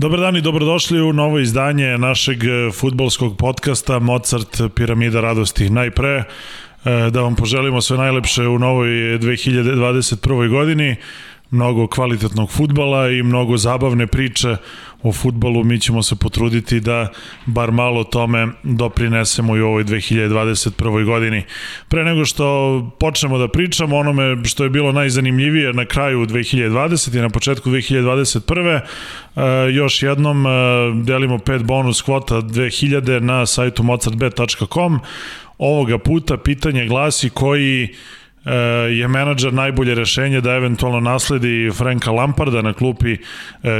Dobar dan i dobrodošli u novo izdanje našeg e, futbolskog podcasta Mozart Piramida radosti. Najpre e, da vam poželimo sve najlepše u novoj 2021. godini mnogo kvalitetnog futbala i mnogo zabavne priče o futbolu. Mi ćemo se potruditi da bar malo tome doprinesemo i u ovoj 2021. godini. Pre nego što počnemo da pričamo onome što je bilo najzanimljivije na kraju 2020. i na početku 2021. E, još jednom e, delimo pet bonus kvota 2000 na sajtu mozartbet.com. Ovoga puta pitanje glasi koji je menadžer najbolje rešenje da eventualno nasledi Franka Lamparda na klupi e,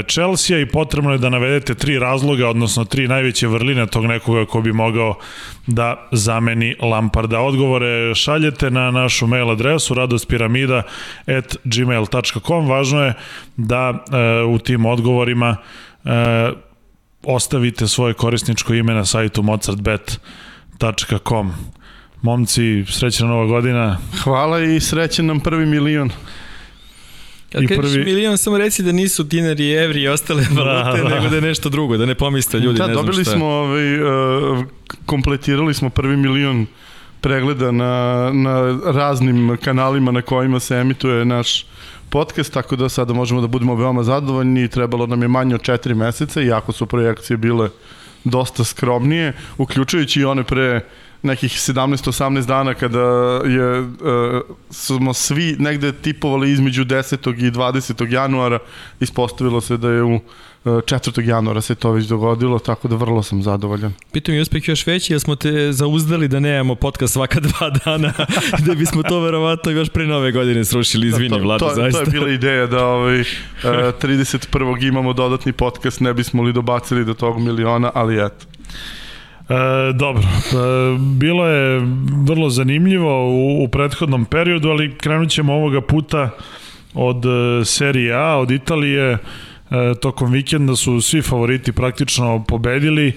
Chelsea i potrebno je da navedete tri razloga, odnosno tri najveće vrline tog nekoga ko bi mogao da zameni Lamparda. Odgovore šaljete na našu mail adresu radospiramida@gmail.com. Važno je da e, u tim odgovorima ostavite svoje korisničko ime na sajtu mozartbet.com. Momci, srećna nova godina. Hvala i srećan nam prvi milion. Kad kažeš prvi... milion, samo reci da nisu dinari, evri i ostale da, valute, da, da. nego da je nešto drugo, da ne pomisle ljudi, da, ne znam dobili šta. smo, ovaj, uh, kompletirali smo prvi milion pregleda na, na raznim kanalima na kojima se emituje naš podcast, tako da sada možemo da budemo veoma zadovoljni. Trebalo nam je manje od četiri meseca, iako su projekcije bile dosta skromnije, uključujući i one pre nekih 17-18 dana kada je, uh, smo svi negde tipovali između 10. i 20. januara, ispostavilo se da je u 4. E, januara se to već dogodilo, tako da vrlo sam zadovoljan. Pitam je uspeh još veći, jer smo te zauzdali da nemamo podcast svaka dva dana, da bismo to verovatno još pre nove godine srušili, izvini da, to, Vlada, to, zaista. To je bila ideja da ovaj, 31. imamo dodatni podcast, ne bismo li dobacili do tog miliona, ali eto. E, dobro, e, bilo je vrlo zanimljivo u, u prethodnom periodu, ali krenut ćemo ovoga puta od e, serije A, od Italije. E, tokom vikenda su svi favoriti praktično pobedili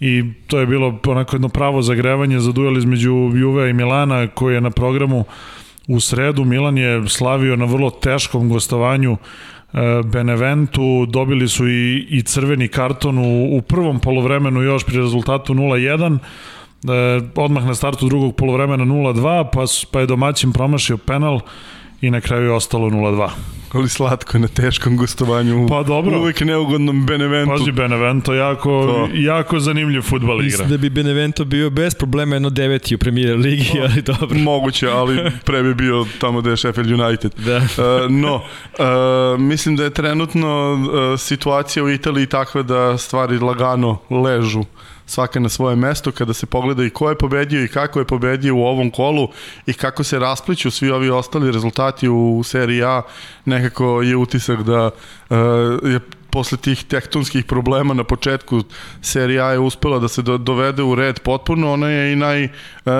i to je bilo onako jedno pravo zagrevanje za duel između Juve i Milana koji je na programu u sredu. Milan je slavio na vrlo teškom gostovanju Beneventu, dobili su i, i crveni karton u, u prvom polovremenu još pri rezultatu 0-1, e, odmah na startu drugog polovremena 0-2, pa, pa je domaćin promašio penal i na kraju je ostalo 0-2. Ali slatko je na teškom gostovanju. Pa dobro. Uvek neugodnom Beneventu. Pazi, Benevento jako, to. jako zanimljiv futbal igra. Mislim da bi Benevento bio bez problema jedno deveti u premier ligi, no, ali dobro. Moguće, ali pre bi bio tamo gde je Sheffield United. Da. Uh, no, uh, mislim da je trenutno uh, situacija u Italiji takva da stvari lagano ležu svaka na svoje mesto kada se pogleda i ko je pobedio i kako je pobedio u ovom kolu i kako se raspliću svi ovi ostali rezultati u seriji A nekako je utisak da uh, je posle tih tektonskih problema na početku serija je uspela da se do, dovede u red potpuno, ona je i naj e,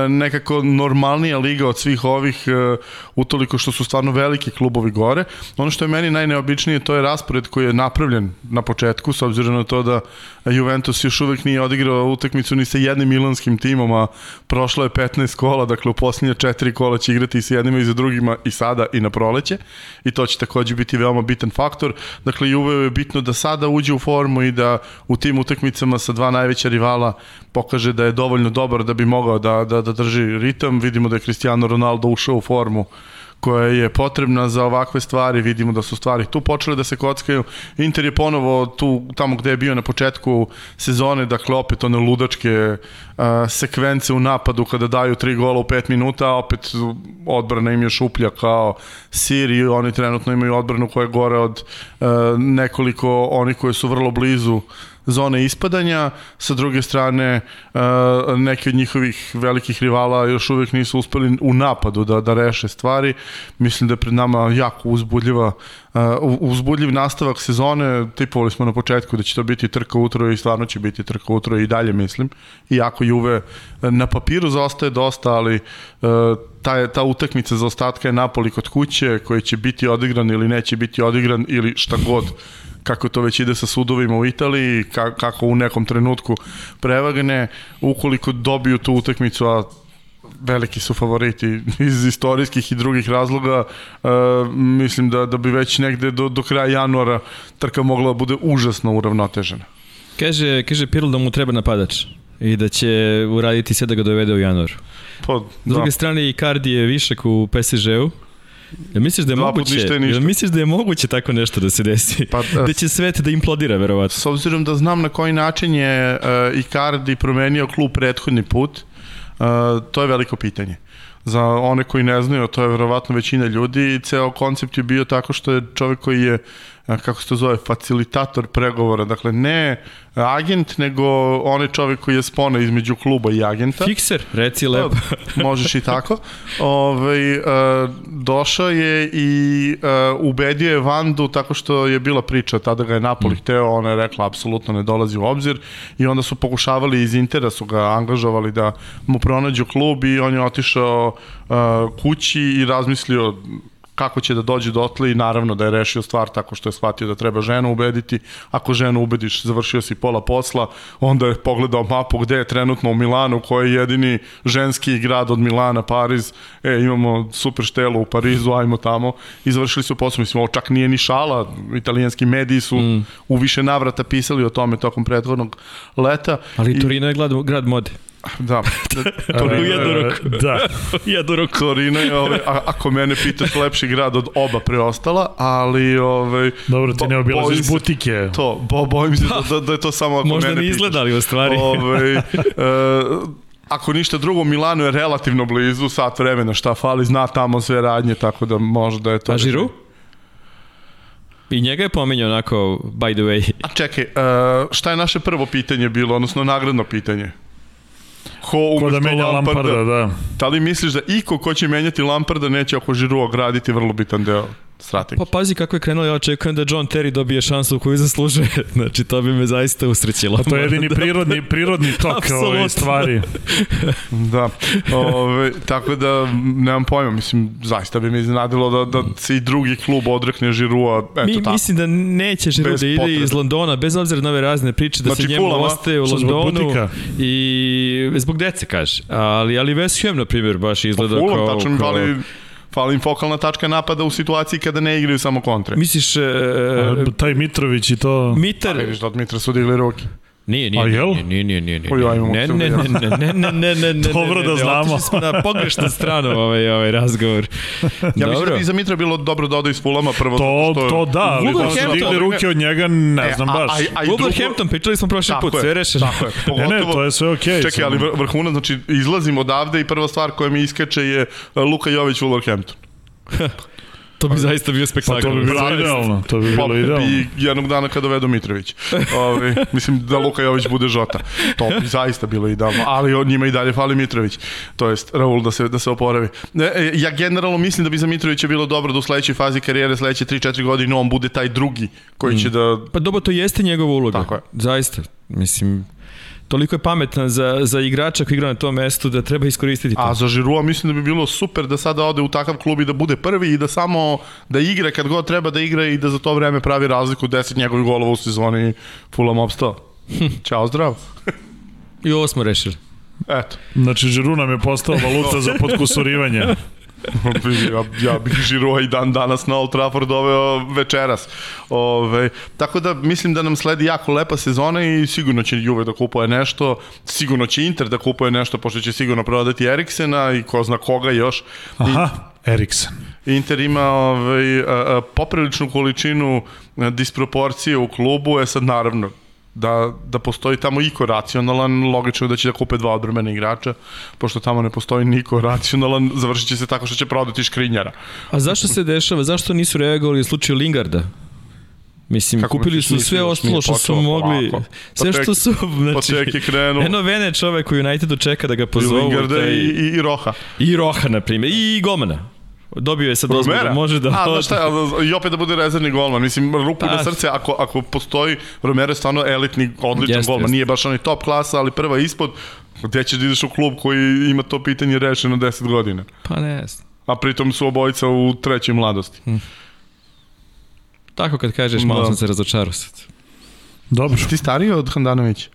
nekako normalnija liga od svih ovih e, utoliko što su stvarno veliki klubovi gore. Ono što je meni najneobičnije to je raspored koji je napravljen na početku s obzirom na to da Juventus još uvek nije odigrao utakmicu ni sa jednim milanskim timom, a prošlo je 15 kola, dakle u posljednje četiri kola će igrati i sa jednima i za drugima i sada i na proleće i to će takođe biti veoma bitan faktor. Dakle, Juve je bitno da sada uđe u formu i da u tim utakmicama sa dva najveća rivala pokaže da je dovoljno dobar da bi mogao da, da, da drži ritam. Vidimo da je Cristiano Ronaldo ušao u formu koja je potrebna za ovakve stvari, vidimo da su stvari tu počele da se kockaju. Inter je ponovo tu, tamo gde je bio na početku sezone, dakle opet one ludačke uh, sekvence u napadu kada daju tri gola u pet minuta, a opet odbrana im je šuplja kao sir i oni trenutno imaju odbranu koja je gore od uh, nekoliko oni koji su vrlo blizu zone ispadanja, sa druge strane uh, neki od njihovih velikih rivala još uvek nisu uspeli u napadu da, da reše stvari. Mislim da je pred nama jako uzbudljiva uh, uzbudljiv nastavak sezone, tipovali smo na početku da će to biti trka utro i stvarno će biti trka utro i dalje mislim. Iako Juve na papiru zaostaje dosta, ali uh, ta, ta utakmica za ostatka je Napoli kod kuće koji će biti odigran ili neće biti odigran ili šta god kako to već ide sa sudovima u Italiji, kako u nekom trenutku prevagne, ukoliko dobiju tu utakmicu, a veliki su favoriti iz istorijskih i drugih razloga. Uh, mislim da, da bi već negde do, do kraja januara trka mogla da bude užasno uravnotežena. Kaže, kaže Pirlo da mu treba napadač i da će uraditi sve da ga dovede u januaru. Pa, S druge strane, Icardi je višak u PSG-u. Jel misliš da je Dva moguće? ništa je ništa. Jel misliš da je moguće tako nešto da se desi? Pa, da će svet da implodira, verovatno. S obzirom da znam na koji način je uh, Icardi promenio klub prethodni put, uh, to je veliko pitanje. Za one koji ne znaju, to je verovatno većina ljudi ceo koncept je bio tako što je čovjek koji je a, kako se to zove, facilitator pregovora, dakle ne agent, nego onaj čovjek koji je spona između kluba i agenta. Fikser, reci lepo. Možeš i tako. Ove, uh, došao je i uh, ubedio je Vandu tako što je bila priča, tada ga je Napoli mm. hteo, ona je rekla apsolutno ne dolazi u obzir i onda su pokušavali iz Intera su ga angažovali da mu pronađu klub i on je otišao uh, kući i razmislio kako će da dođe dotle i naravno da je rešio stvar tako što je shvatio da treba ženu ubediti. Ako ženu ubediš, završio si pola posla, onda je pogledao mapu gde je trenutno u Milanu, koji je jedini ženski grad od Milana, Pariz. E, imamo super štelu u Parizu, ajmo tamo. I završili su posao, mislim, ovo čak nije ni šala, italijanski mediji su mm. u više navrata pisali o tome tokom prethodnog leta. Ali I... Torino je grad, grad mode. Da. Torino, u jednu ruku. Da. jednu ruku. Torino je, ovaj, a, ako mene pitaš, lepši grad od oba preostala, ali... Ovaj, Dobro, ti ne obilaziš butike. To, bo, bojim se da, da, da je to samo ako Možda mene ne izgledali u stvari. Ovaj, uh, ako ništa drugo, Milano je relativno blizu, sat vremena šta fali, zna tamo sve radnje, tako da možda je to... A Žiru? I njega je pomenio onako, by the way. A čekaj, uh, šta je naše prvo pitanje bilo, odnosno nagradno pitanje? Ko, ko da menja Lamparda, Lamparda, da. Da li misliš da iko ko će menjati Lamparda neće oko Žirua graditi vrlo bitan deo strategije? Pa pazi kako je krenulo, ja očekujem da John Terry dobije šansu koju zaslužuje. Znači, to bi me zaista usrećilo. A to je jedini da... prirodni, prirodni tok ove stvari. da, ove, tako da nemam pojma, mislim, zaista bi me iznadilo da, da se i drugi klub odrekne Žirua, eto Mi, tako. Mislim da neće Žiru da ide potrebe. iz Londona, bez obzira na ove razne priče, da znači, se njemu fulama, ostaje u Londonu i zbog dece kaže. Ali, ali West Ham, na primjer, baš izgleda pa, fulam, kao... Tačno mi fali fali im fokalna tačka napada u situaciji kada ne igraju samo kontre. Misliš... E, A, taj Mitrović i to... Mitar... A vidiš da od Mitra su digli ruke. Nije, nije, A jel? nije, nije, nije, nije. Imam ne, ne, ne, ne, ne, ne, ne, ne, ne, Dobro da znamo. Otišli smo na pogrešnu stranu ovaj, ovaj razgovor. ja dobro. mislim da bi za Mitra bilo dobro da ode iz Fulama prvo. To, što je... to da, ali da su digli ruke od njega, ne znam baš. Wolverhampton, pričali smo prošli put, sve rešeno. Tako je, pogotovo, ne, ne, to je sve okej. Okay, čekaj, ali vrhunac, znači izlazim odavde i prva stvar koja mi iskače je Luka Jović Wolverhampton. To bi zaista bio spektakl. Pa to bi bilo idealno. To bi bilo idealno. I jednog dana kada vedo Mitrović. Ovi, mislim da Luka Jović bude žota. To bi zaista bilo idealno. Ali od njima i dalje fali Mitrović. To jest Raul da se, da se oporavi. E, ja generalno mislim da bi za Mitrovića bilo dobro da u sledećoj fazi karijere, sledeće 3-4 godine on bude taj drugi koji mm. će da... Pa dobro, to jeste njegova uloga. Tako je. Zaista. Mislim, toliko je pametan za, za igrača koji igra na tom mestu da treba iskoristiti to. A za Žirua mislim da bi bilo super da sada ode u takav klub i da bude prvi i da samo da igra kad god treba da igra i da za to vreme pravi razliku 10 njegovih golova u sezoni Fulham opstao. Ćao, zdravo. I ovo smo rešili. Eto. Znači, Žiru nam je postao valuta za podkusurivanje. Ja, ja bih Žirua i dan danas na Old Trafford doveo večeras. Ove, tako da mislim da nam sledi jako lepa sezona i sigurno će Juve da kupuje nešto, sigurno će Inter da kupuje nešto, pošto će sigurno prodati Eriksena i ko zna koga još. Aha, Eriksen. Inter ima ovaj, a, a, popriličnu količinu disproporcije u klubu, je sad naravno da, da postoji tamo iko racionalan, logično je da će da kupe dva odbrmena igrača, pošto tamo ne postoji niko racionalan, završit će se tako što će prodati škrinjara. A zašto se dešava? Zašto nisu reagovali u slučaju Lingarda? Mislim, Kako kupili su sve ostalo što su mogli, polako. sve što su, znači, pa je krenuo. Eno Vene čovek u Unitedu čeka da ga pozovu. I Lingarda taj, i, i, i Roha. I Roha, na primjer, i Golmana. Dobio je sad dozvolu da može da... A, znaš šta, i opet da bude rezervni golman. Mislim, ruku na srce, ako, ako postoji, Romero je stvarno elitni, odličan jest, golman. Jest. Nije baš onaj top klasa, ali prva ispod, gde ćeš da ideš u klub koji ima to pitanje rešeno 10 godina. Pa ne jest. A pritom su obojica u trećoj mladosti. Hm. Tako kad kažeš, malo da. sam se razočarao sad. Dobro. Ti stariji od Handanovića?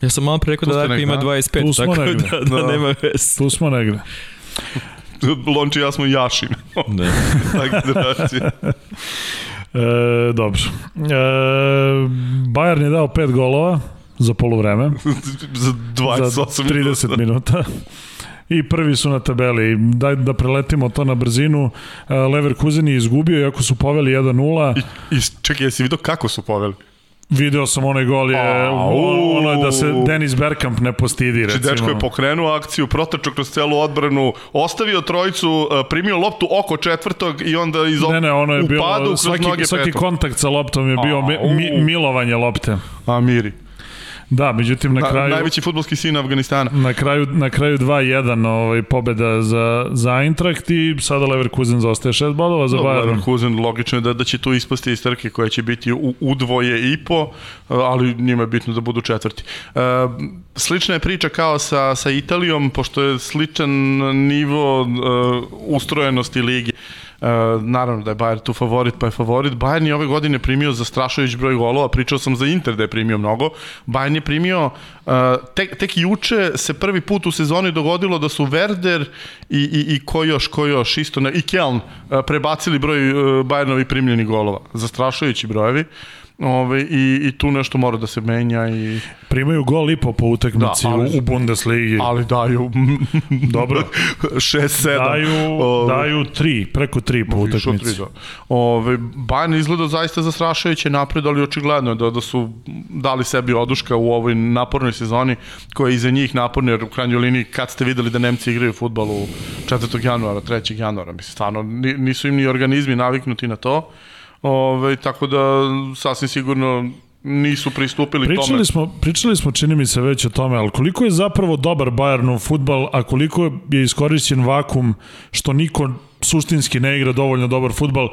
Ja sam malo pre rekao da Darko ima 25, tako da, da, da, nema veze. Tu smo negde. Lonči i ja smo Jašin. Ne. e, dobro. E, Bayern je dao pet golova za polovreme. za 28 za 30 minuta. I prvi su na tabeli. Daj da preletimo to na brzinu. E, Leverkusen je izgubio, iako su poveli 1-0. I, i čekaj, jesi vidio kako su poveli? Video sam onaj gol je, ono je da se Denis Bergkamp ne postidi, recimo. Znači, dečko je pokrenuo akciju, protečao kroz celu odbranu, ostavio trojicu, e, primio loptu oko četvrtog i onda iz Ne, ne, ono je bilo, svaki, svaki kontakt sa loptom je bio mi, milovanje lopte. A, miri. Da, međutim na, na kraju najveći fudbalski sin Afganistana. Na kraju na kraju 2:1 ovaj pobeda za za Eintracht i sada Leverkusen zaostaje 6 bodova za Bayern. Leverkusen logično je da da će tu ispasti iz trke koja će biti u, u dvoje i po, ali njima je bitno da budu četvrti. E, slična je priča kao sa sa Italijom pošto je sličan nivo e, ustrojenosti ligi. Uh, naravno da je Bayern tu favorit, pa je favorit. Bayern je ove godine primio zastrašujući broj golova, pričao sam za Inter da je primio mnogo. Bayern je primio, uh, tek, tek juče se prvi put u sezoni dogodilo da su Werder i, i, i ko još, ko još, isto, ne, i Keln uh, prebacili broj Bayernovi primljeni golova. Zastrašujući brojevi. Uh, Ove, i, I tu nešto mora da se menja. i Primaju gol i po po utakmici da, ali, u Bundesligi. Ali daju... Dobro. 6-7. Daju, ove, daju 3, preko 3 po utakmici. 3, da. Ove, Bayern izgleda zaista zastrašajuće napred, ali očigledno da, da su dali sebi oduška u ovoj napornoj sezoni, koja je iza njih naporna, jer u krajnjoj liniji kad ste videli da Nemci igraju futbal u 4. januara, 3. januara, mislim, stvarno nisu im ni organizmi naviknuti na to Ove, tako da sasvim sigurno nisu pristupili pričali tome. Smo, pričali smo, čini mi se već o tome, ali koliko je zapravo dobar Bayernov futbal, a koliko je iskorišćen vakum što niko suštinski ne igra dovoljno dobar futbal.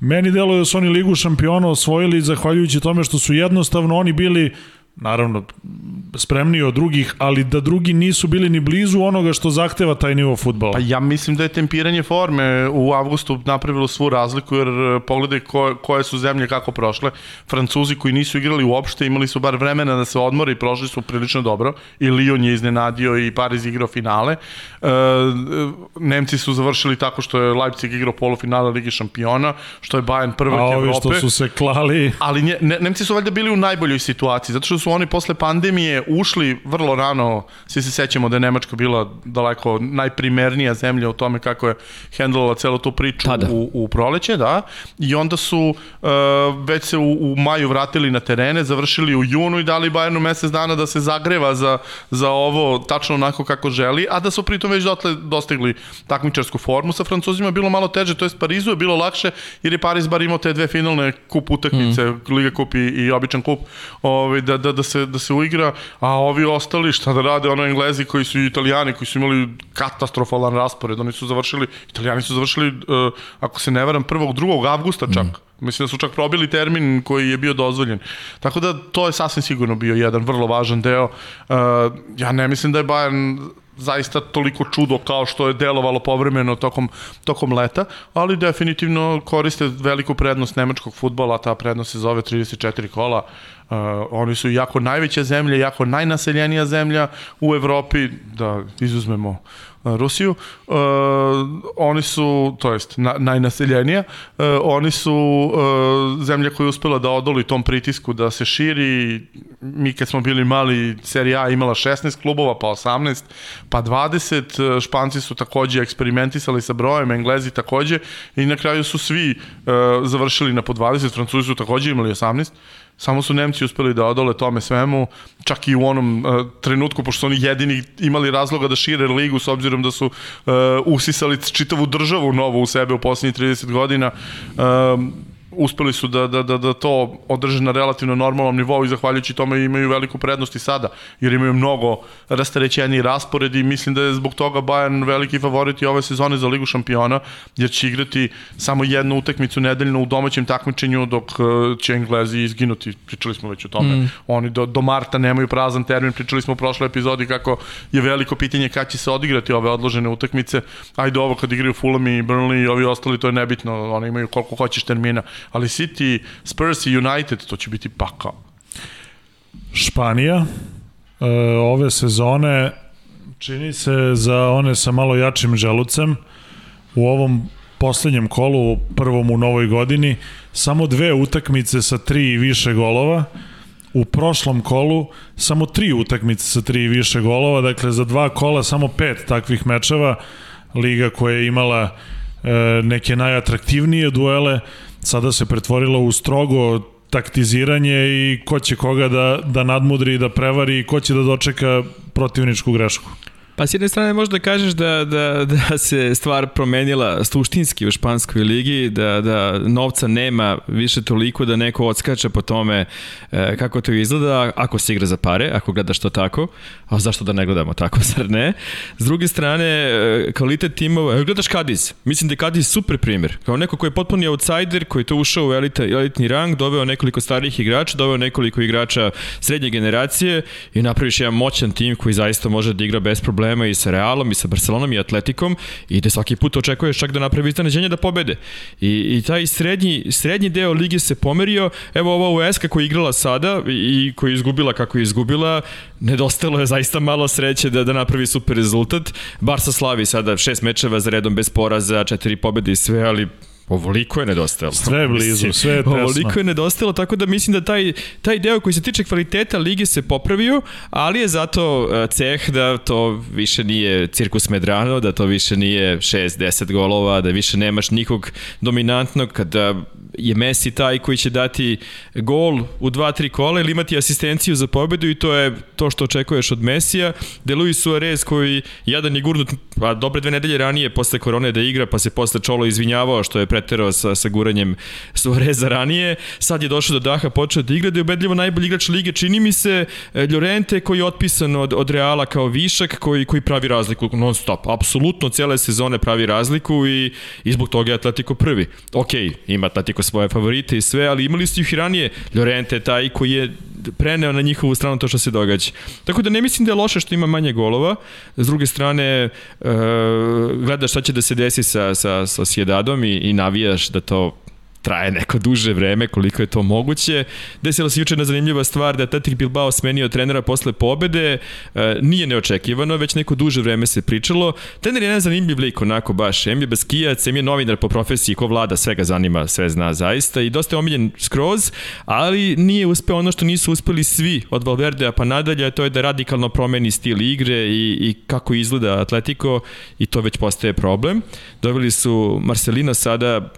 Meni deluje da su oni ligu šampiona osvojili zahvaljujući tome što su jednostavno oni bili naravno spremniji od drugih, ali da drugi nisu bili ni blizu onoga što zahteva taj nivo futbala. Pa ja mislim da je tempiranje forme u avgustu napravilo svu razliku, jer e, pogledaj ko, koje su zemlje kako prošle. Francuzi koji nisu igrali uopšte, imali su bar vremena da se odmore i prošli su prilično dobro. I Lyon je iznenadio i Pariz igrao finale. E, Nemci su završili tako što je Leipzig igrao polufinale Ligi šampiona, što je Bayern prvak Evrope. A ovi što su se klali... Ali nje, ne, Nemci su valjda bili u najboljoj situaciji, zato što su oni posle pandemije ušli vrlo rano, svi se sećamo da je Nemačka bila daleko najprimernija zemlja u tome kako je hendlala celu tu priču Tada. u, u proleće, da, i onda su uh, već se u, u maju vratili na terene, završili u junu i dali Bayernu mesec dana da se zagreva za, za ovo tačno onako kako želi, a da su pritom već dotle dostigli takmičarsku formu sa Francuzima, bilo malo teže, to je Parizu je bilo lakše, jer je Paris bar imao te dve finalne kup utakmice, mm. Liga kup i, i običan kup, ovaj, da, da, da se, da se uigra, a ovi ostali šta da rade, ono Englezi koji su i Italijani koji su imali katastrofalan raspored, oni su završili, Italijani su završili, uh, ako se ne varam, 1. 2. avgusta čak. Mm. Mislim da su čak probili termin koji je bio dozvoljen. Tako da to je sasvim sigurno bio jedan vrlo važan deo. Uh, ja ne mislim da je Bayern zaista toliko čudo kao što je delovalo povremeno tokom, tokom leta, ali definitivno koriste veliku prednost nemačkog futbola, ta prednost se zove 34 kola, Uh, oni su jako najveća zemlja, jako najnaseljenija zemlja u Evropi, da izuzmemo uh, Rusiju. Uh, oni su, to jest na, najnaseljenija, uh, oni su uh, zemlja koja je uspela da odoli tom pritisku da se širi. Mi kad smo bili mali, serija A imala 16 klubova, pa 18, pa 20. Uh, Španci su takođe eksperimentisali sa brojem, Englezi takođe i na kraju su svi uh, završili na po 20, Francuzi su takođe imali 18 Samo su Nemci uspeli da odole tome svemu, čak i u onom uh, trenutku, pošto oni jedini imali razloga da šire ligu, s obzirom da su uh, usisali čitavu državu novu u sebe u poslednjih 30 godina. Uh, uspeli su da, da, da, da to održe na relativno normalnom nivou i zahvaljujući tome imaju veliku prednost i sada, jer imaju mnogo rastarećeni raspored i mislim da je zbog toga Bayern veliki favorit i ove sezone za Ligu šampiona, jer će igrati samo jednu utakmicu nedeljno u domaćem takmičenju dok e, će Englezi izginuti, pričali smo već o tome. Mm. Oni do, do marta nemaju prazan termin, pričali smo u prošloj epizodi kako je veliko pitanje kada će se odigrati ove odložene utakmice. Ajde ovo kad igraju Fulham i Burnley i ovi ostali, to je nebitno, oni imaju koliko hoćeš termina ali City, Spurs i United, to će biti pakao. Španija, ove sezone čini se za one sa malo jačim želucem. U ovom poslednjem kolu, prvom u novoj godini, samo dve utakmice sa tri i više golova, u prošlom kolu samo tri utakmice sa tri i više golova, dakle za dva kola samo pet takvih mečeva, liga koja je imala e, neke najatraktivnije duele, sada se pretvorila u strogo taktiziranje i ko će koga da, da nadmudri, da prevari i ko će da dočeka protivničku grešku. Pa s jedne strane možda kažeš da, da, da se stvar promenila suštinski u španskoj ligi, da, da novca nema više toliko da neko odskače po tome e, kako to izgleda ako se igra za pare, ako gledaš to tako, a zašto da ne gledamo tako, zar ne? S druge strane, e, kvalitet timova, gledaš Kadiz, mislim da je Kadiz super primjer, kao neko koji je potpuni outsider, koji je to ušao u elita, elitni rang, doveo nekoliko starijih igrača, doveo nekoliko igrača srednje generacije i napraviš jedan moćan tim koji zaista može da igra bez problema problema i sa Realom i sa Barcelonom i Atletikom i da svaki put očekuješ čak da napravi iznenađenje da pobede. I, I taj srednji, srednji deo lige se pomerio, evo ova USK koja je igrala sada i koja je izgubila kako je izgubila, nedostalo je zaista malo sreće da, da napravi super rezultat. Barca slavi sada šest mečeva za redom bez poraza, četiri pobede i sve, ali Ovoliko je nedostajalo. Sve blizu, sve je tesno. Ovoliko je nedostajalo, tako da mislim da taj, taj deo koji se tiče kvaliteta lige se popravio, ali je zato e, ceh da to više nije cirkus Medrano, da to više nije 6-10 golova, da više nemaš nikog dominantnog, kada je Messi taj koji će dati gol u 2-3 kola ili imati asistenciju za pobedu i to je to što očekuješ od Mesija. De Luis Suarez koji jedan je gurnut, a dobre dve nedelje ranije posle korone da igra, pa se posle Čolo izvinjavao što je preterao sa, sa guranjem Suareza ranije. Sad je došao do daha, počeo da igra, da je ubedljivo najbolji igrač lige. Čini mi se e, Llorente koji je otpisan od, od Reala kao višak, koji, koji pravi razliku non stop. Apsolutno cele sezone pravi razliku i, i zbog toga je Atletico prvi. Ok, ima Atletico svoje favorite i sve, ali imali ste ih i ranije. Llorente je taj koji je preneo na njihovu stranu to što se događa. Tako da ne mislim da je loše što ima manje golova. S druge strane, e, gledaš šta će da se desi sa, sa, sa Sjedadom i, i navijaš da to traje neko duže vreme, koliko je to moguće. Desila se juče na zanimljiva stvar da Atletik Bilbao smenio trenera posle pobede, e, nije neočekivano, već neko duže vreme se pričalo. Trener je jedan zanimljiv lik, onako baš, em je beskijac, em je novinar po profesiji, ko vlada, sve ga zanima, sve zna zaista i dosta je omiljen skroz, ali nije uspeo ono što nisu uspeli svi od Valverdea pa nadalje, to je da radikalno promeni stil igre i, i kako izgleda Atletico i to već postaje problem. Doveli su Marcelino sada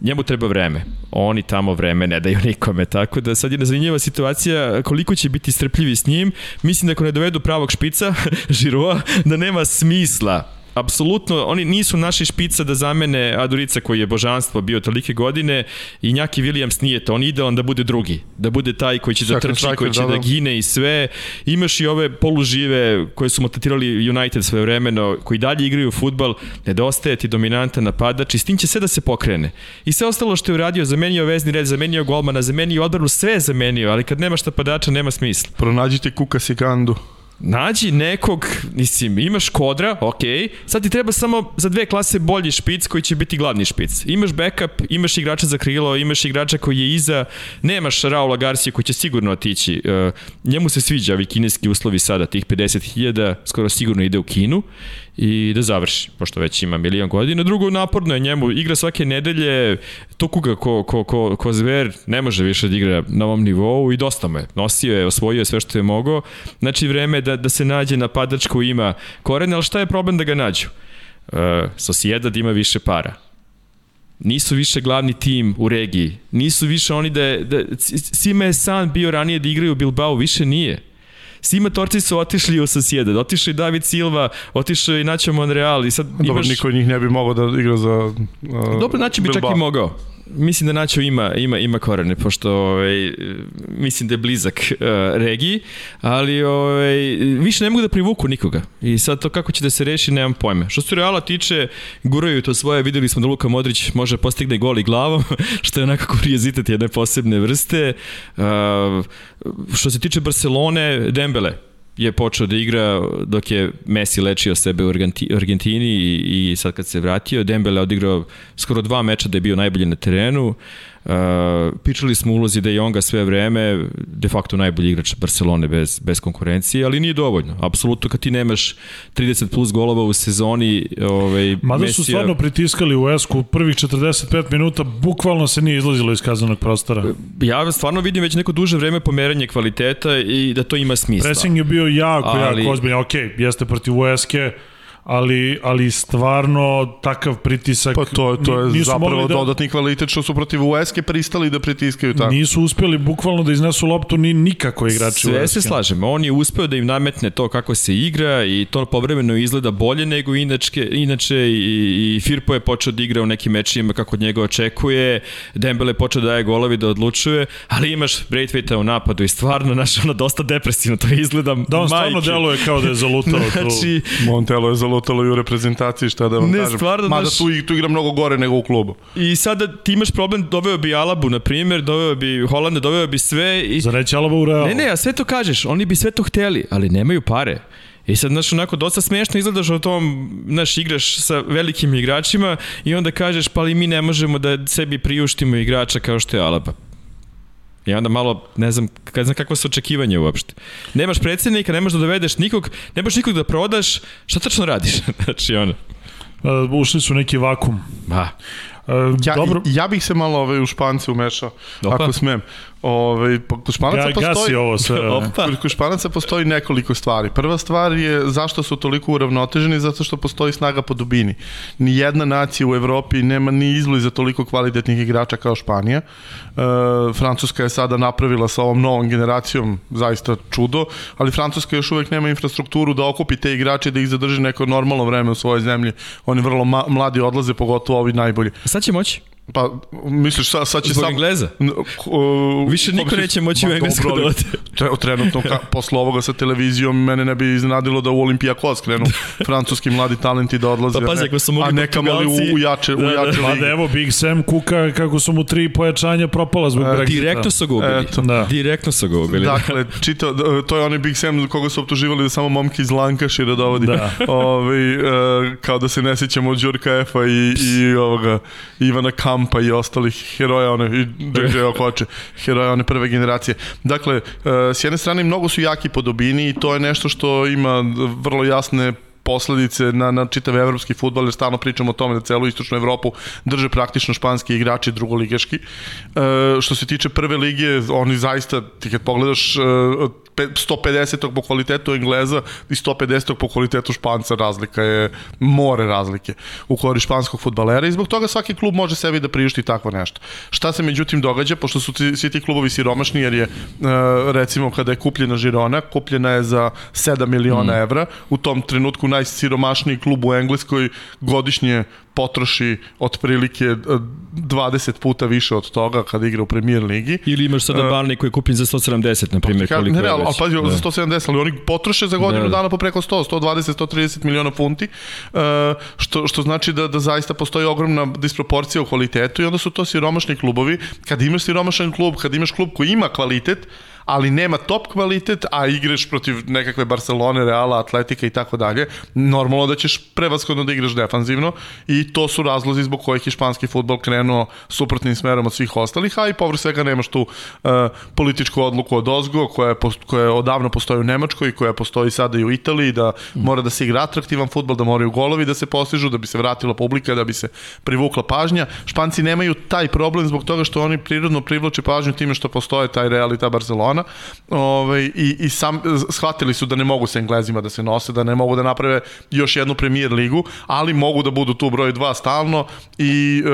njemu treba vreme. Oni tamo vreme ne daju nikome, tako da sad je nezanimljiva situacija koliko će biti strpljivi s njim. Mislim da ako ne dovedu pravog špica, Žiroa, da nema smisla apsolutno, oni nisu naši špica da zamene Adurica koji je božanstvo bio tolike godine i Njaki Williams nije to, on je idealan da bude drugi, da bude taj koji će da trči, koji će da, da, gine i sve. Imaš i ove polužive koje su motatirali United svoje vremeno, koji dalje igraju futbal, nedostaje ti dominantan napadač i s tim će sve da se pokrene. I sve ostalo što je uradio, zamenio vezni red, zamenio golmana, zamenio odbranu, sve je zamenio, ali kad nemaš napadača nema smisla. Pronađite Kuka Sigandu. Nađi nekog, mislim, imaš kodra, ok, sad ti treba samo za dve klase bolji špic koji će biti glavni špic. Imaš backup, imaš igrača za krilo, imaš igrača koji je iza, nemaš Raula Garcia koji će sigurno otići. Uh, njemu se sviđa ovi kineski uslovi sada, tih 50.000, skoro sigurno ide u Kinu i da završi, pošto već ima milion godina. Drugo, naporno je njemu, igra svake nedelje, tuku ga ko, ko, ko, ko zver, ne može više da igra na ovom nivou i dosta me. Nosio je, osvojio je sve što je mogao. Znači, vreme da, da se nađe napadač koji ima korene, ali šta je problem da ga nađu? Uh, Sociedad ima više para nisu više glavni tim u regiji. Nisu više oni da je, da, Sima je san bio ranije da igraju u Bilbao, više nije. Sima Torci su otišli u Sociedad, otišao i David Silva, otišao i Nacho Monreal i sad imaš... Dobro, niko od njih ne bi mogao da igra za uh, Dobro, Nacho bi čak i mogao mislim da Nacho ima, ima, ima korene, pošto ovaj, mislim da je blizak uh, regiji, ali ovaj, više ne mogu da privuku nikoga. I sad to kako će da se reši, nemam pojme. Što se Reala tiče, guraju to svoje, videli smo da Luka Modrić može postigne gol i glavom, što je onako kurijezitet jedne posebne vrste. Uh, što se tiče Barcelone, Dembele, je počeo da igra dok je Messi lečio sebe u Argentini i, i sad kad se vratio, Dembele odigrao skoro dva meča da je bio najbolji na terenu. Uh, pričali smo ulozi De Jonga sve vreme, de facto najbolji igrač Barcelone bez, bez konkurencije, ali nije dovoljno. Apsolutno kad ti nemaš 30 plus golova u sezoni, ovaj, Mada Mesija... su stvarno pritiskali u Esku, prvih 45 minuta bukvalno se nije izlazilo iz kazanog prostora. Ja stvarno vidim već neko duže vreme pomeranje kvaliteta i da to ima smisla. Pressing je bio jako, ali... jako ozbiljno. Ok, jeste protiv Ueske, ali, ali stvarno takav pritisak... Pa to, to je zapravo da, dodatni kvalitet što su protiv Ueske pristali da pritiskaju tako. Nisu uspeli bukvalno da iznesu loptu ni nikako igrači Sve se slažem, on je uspeo da im nametne to kako se igra i to povremeno izgleda bolje nego inače, inače i, i Firpo je počeo da igra u nekim mečima kako od njega očekuje, Dembele je počeo da daje golovi da odlučuje, ali imaš Braithwaite u napadu i stvarno, znaš, ono dosta depresivno to izgleda. Da, on majke. stvarno deluje kao da je zalutao. znači, Montelo je zalutao lutalo i u reprezentaciji, šta da vam ne, kažem. Stvarno, Mada naš... tu, tu igra mnogo gore nego u klubu. I sada ti imaš problem, doveo bi Alabu, na primjer, doveo bi Holanda, doveo bi sve. I... Za reći Alaba u Realu. Ne, ne, a sve to kažeš, oni bi sve to hteli, ali nemaju pare. I sad, znaš, onako, dosta smešno izgledaš o tom, znaš, igraš sa velikim igračima i onda kažeš, pa ali mi ne možemo da sebi priuštimo igrača kao što je Alaba. I onda malo, ne znam, kad znam kakva su očekivanja uopšte. Nemaš predsednika, nemaš da dovedeš nikog, nemaš nikog da prodaš, šta tačno radiš? znači, ono. Uh, ušli su neki vakum. Ba. Uh, ja, dobro. ja bih se malo ovaj, u Špance umešao, Opa. ako smem. Ove, pa kod Španaca Ga, postoji... ovo sve. Opa. Kod Španaca postoji nekoliko stvari. Prva stvar je zašto su toliko uravnoteženi, zato što postoji snaga po dubini. Ni jedna nacija u Evropi nema ni izbliza toliko kvalitetnih igrača kao Španija. E, Francuska je sada napravila sa ovom novom generacijom zaista čudo, ali Francuska još uvek nema infrastrukturu da okupi te igrače da ih zadrži neko normalno vreme u svojoj zemlji. Oni vrlo mladi odlaze, pogotovo ovi najbolji. A sad će moći? Pa, misliš, sad, sad će Zbog sam... Engleza? Uh, Više niko misliš, neće moći u Englesku da ode. Tre, trenutno, ka, posle ovoga sa televizijom, mene ne bi iznenadilo da u Olimpijakos krenu francuski mladi talenti da odlaze. Pa pazi, ako su mogli a neka mali u, u jače, da, u jače da, ligi. Da, evo, Big Sam kuka kako su mu tri pojačanja propala zbog e, Brexita. Direktno su ga ubili. Eto. Da. Direktno su ga ubili. Dakle, čito, to je onaj Big Sam koga su optuživali da samo momke iz Lankašira dovodi. Da. Ove, kao da se ne sjećamo od Đurka Efa i, i ovoga Ivana Kampa i ostalih heroja one i JJ Okoče, heroja one prve generacije. Dakle, e, s jedne strane mnogo su jaki po dobini i to je nešto što ima vrlo jasne posledice na, na čitav evropski futbol, jer stalno pričamo o tome da celu istočnu Evropu drže praktično španski igrači drugoligaški. E, što se tiče prve lige, oni zaista, ti kad pogledaš e, 150. po kvalitetu Engleza i 150. po kvalitetu Španca razlika je more razlike u kori španskog futbalera i zbog toga svaki klub može sebi da priušti takvo nešto. Šta se međutim događa, pošto su svi ti klubovi siromašni, jer je e, recimo kada je kupljena Žirona, kupljena je za 7 miliona mm. evra, u tom trenutku najsiromašniji klub u Engleskoj godišnje potroši otprilike 20 e, puta više od toga kada igra u premier ligi. Ili imaš sada uh, Barney koji je kupljen za 170, na primjer, koliko ne, ne, ali, pazi, da. za 170, ali oni potroše za godinu da, da. dana po preko 100, 120, 130 miliona funti, uh, što, što znači da, da zaista postoji ogromna disproporcija u kvalitetu i onda su to siromašni klubovi. Kad imaš siromašan klub, kad imaš klub koji ima kvalitet, ali nema top kvalitet, a igraš protiv nekakve Barcelone, Reala, Atletika i tako dalje, normalno da ćeš prevaskodno da igraš defanzivno i to su razlozi zbog kojih je španski futbol krenuo suprotnim smerom od svih ostalih, a i povrh svega nemaš tu uh, političku odluku od Ozgo, koja, je, koja odavno postoji u Nemačkoj i koja postoji sada i u Italiji, da mm. mora da se igra atraktivan futbol, da moraju golovi da se postižu, da bi se vratila publika, da bi se privukla pažnja. Španci nemaju taj problem zbog toga što oni prirodno privlače pažnju time što postoje taj Real i ta Barcelona Barcelona ovaj, i, i sam, shvatili su da ne mogu sa Englezima da se nose, da ne mogu da naprave još jednu premier ligu, ali mogu da budu tu broj 2 stalno i e,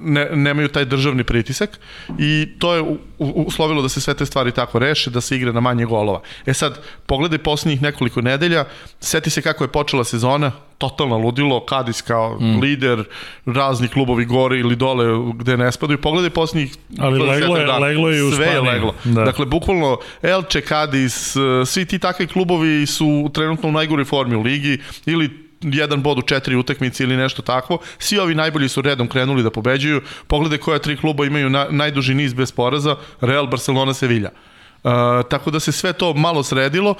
ne, nemaju taj državni pritisak i to je uslovilo da se sve te stvari tako reše, da se igre na manje golova. E sad, pogledaj posljednjih nekoliko nedelja, seti se kako je počela sezona, totalno ludilo, Kadis kao mm. lider, razni klubovi gore ili dole gde ne spadaju. Pogledaj posljednjih... Ali leglo je, leglo je u Sve je leglo. Da. Dakle, bukvalno Elche, Kadis, svi ti takvi klubovi su trenutno u najgori formi u ligi ili jedan bod u četiri utakmice ili nešto takvo. Svi ovi najbolji su redom krenuli da pobeđuju. Pogledaj koja tri kluba imaju na, najduži niz bez poraza. Real, Barcelona, Sevilla. Uh, tako da se sve to malo sredilo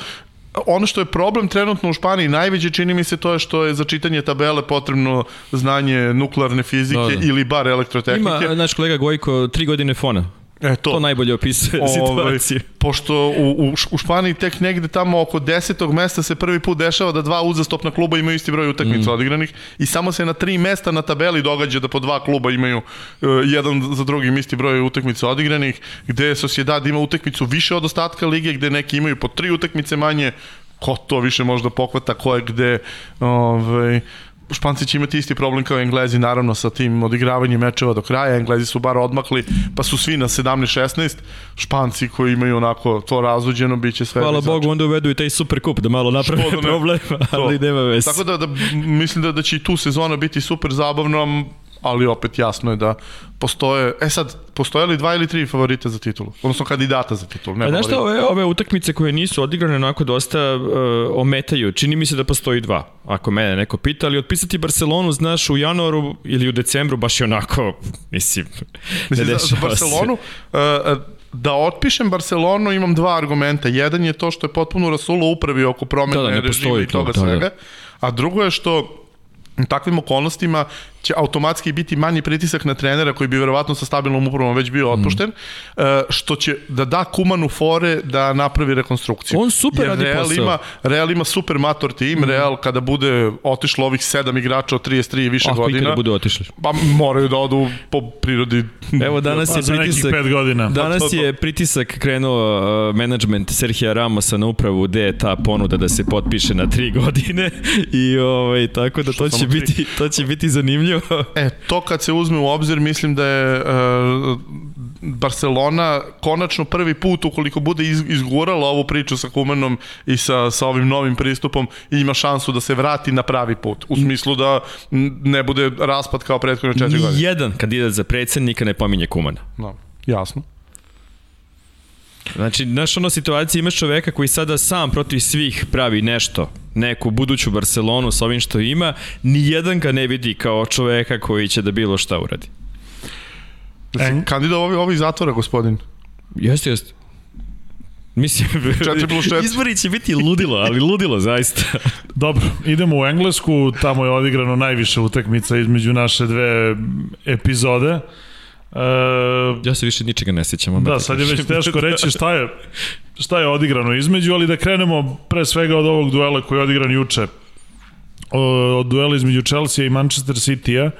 ono što je problem trenutno u Španiji najveće čini mi se to je što je za čitanje tabele potrebno znanje nuklearne fizike Da, da. ili bar elektrotehnike. Ima naš kolega Gojko tri godine fona. E, to. To najbolje opisuje situaciju. pošto u, u, u Španiji tek negde tamo oko desetog mesta se prvi put dešava da dva uzastopna kluba imaju isti broj utakmica mm. odigranih i samo se na tri mesta na tabeli događa da po dva kluba imaju uh, jedan za drugim isti broj utakmica odigranih, gde Sociedad ima utakmicu više od ostatka lige, gde neki imaju po tri utakmice manje, ko to više možda pokvata, ko je gde, ovaj, Španci će imati isti problem kao Englezi, naravno, sa tim odigravanjem mečeva do kraja. Englezi su bar odmakli, pa su svi na 17-16. Španci koji imaju onako to razuđeno, bit će sve... Hvala Bogu, onda uvedu i taj super kup da malo naprave Što da ne? problem, ali nema veze. Tako da, da mislim da, da će i tu sezona biti super zabavna, ali opet jasno je da postoje, e sad, postoje li dva ili tri favorita za titulu? Odnosno kandidata za titulu, ne A znaš šta, favorita. ove, ove utakmice koje nisu odigrane onako dosta uh, ometaju. Čini mi se da postoji dva, ako mene neko pita, ali otpisati Barcelonu, znaš, u januaru ili u decembru baš je onako, mislim, Mislim, ne za, za dešava Barcelonu, uh, da otpišem Barcelonu imam dva argumenta. Jedan je to što je potpuno rasulo upravi oko promene Da, da, režima i toga to, da, da. svega. A drugo je što u takvim okolnostima će automatski biti manji pritisak na trenera koji bi verovatno sa stabilnom upravom već bio otpušten, mm. što će da da Kumanu fore da napravi rekonstrukciju. On super Jer radi Real posao. Ima, Real ima super mator tim, mm. Real kada bude otišlo ovih sedam igrača od 33 i više Ako godina, budu otišli. pa moraju da odu po prirodi Evo danas Pa je pritisak, pet godina. danas je pritisak krenuo uh, management Serhija Ramosa na upravu gde je ta ponuda da se potpiše na tri godine i ovaj, tako da to će, biti, to će biti zanimljivo. E, to kad se uzme u obzir, mislim da je uh, Barcelona konačno prvi put, ukoliko bude iz, izgurala ovu priču sa Kumanom i sa, sa ovim novim pristupom, ima šansu da se vrati na pravi put. U smislu da ne bude raspad kao prethodne četiri godine. Nijedan kandidat za predsednika ne pominje Kumana. No, jasno. Znači, znaš ono situacija, imaš čoveka koji sada sam protiv svih pravi nešto, neku buduću Barcelonu sa ovim što ima, nijedan ga ne vidi kao čoveka koji će da bilo šta uradi. En... Kandida ovi, ovi zatvora, gospodin. Jeste, jeste. Mislim, 4 plus 4. izbori će biti ludilo, ali ludilo zaista. Dobro, idemo u Englesku, tamo je odigrano najviše utakmica između naše dve epizode. E, Ja se više ničega ne sjećam. da, ti sad je već teško reći šta je, šta je odigrano između, ali da krenemo pre svega od ovog duela koji je odigran juče. Od duela između Chelsea i Manchester City-a. E,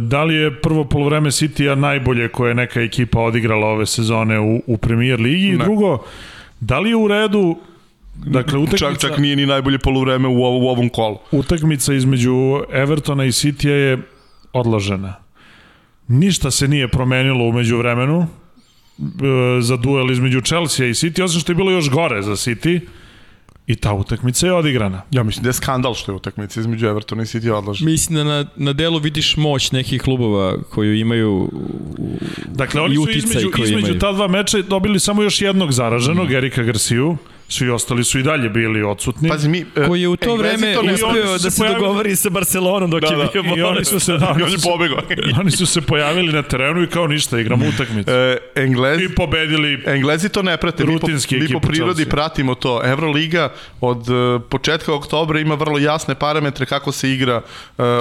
da li je prvo polovreme City-a najbolje koje je neka ekipa odigrala ove sezone u, u Premier Ligi? I drugo, da li je u redu Dakle, utakmica, Čak, čak nije ni najbolje poluvreme u, ovo, u ovom kolu. utakmica između Evertona i City je odložena. Ništa se nije promenilo umeđu vremenu za duel između Chelsea i City, osim što je bilo još gore za City i ta utakmica je odigrana. Ja mislim da je skandal što je utakmica između Evertona i City odložena. Mislim da na, na delu vidiš moć nekih klubova koju imaju u- Dakle, i oni su između, između imaju. ta dva meča dobili samo još jednog zaraženog, mm. Erika Garciju. Svi ostali su i dalje bili odsutni. Pazi, mi... e, koji je u to Englezi vreme to oni da se, se pojavili- dogovori sa Barcelonom dok Da, je da. bio I oni su se, da, I oni su, oni su se pojavili na terenu i kao ništa, igramo utakmicu. E, Englezi, I pobedili Englezi to ne prate. Mi po, Rutinski mi po prirodi Chelsea. pratimo to. Evroliga od uh, početka oktobra ima vrlo jasne parametre kako se igra uh,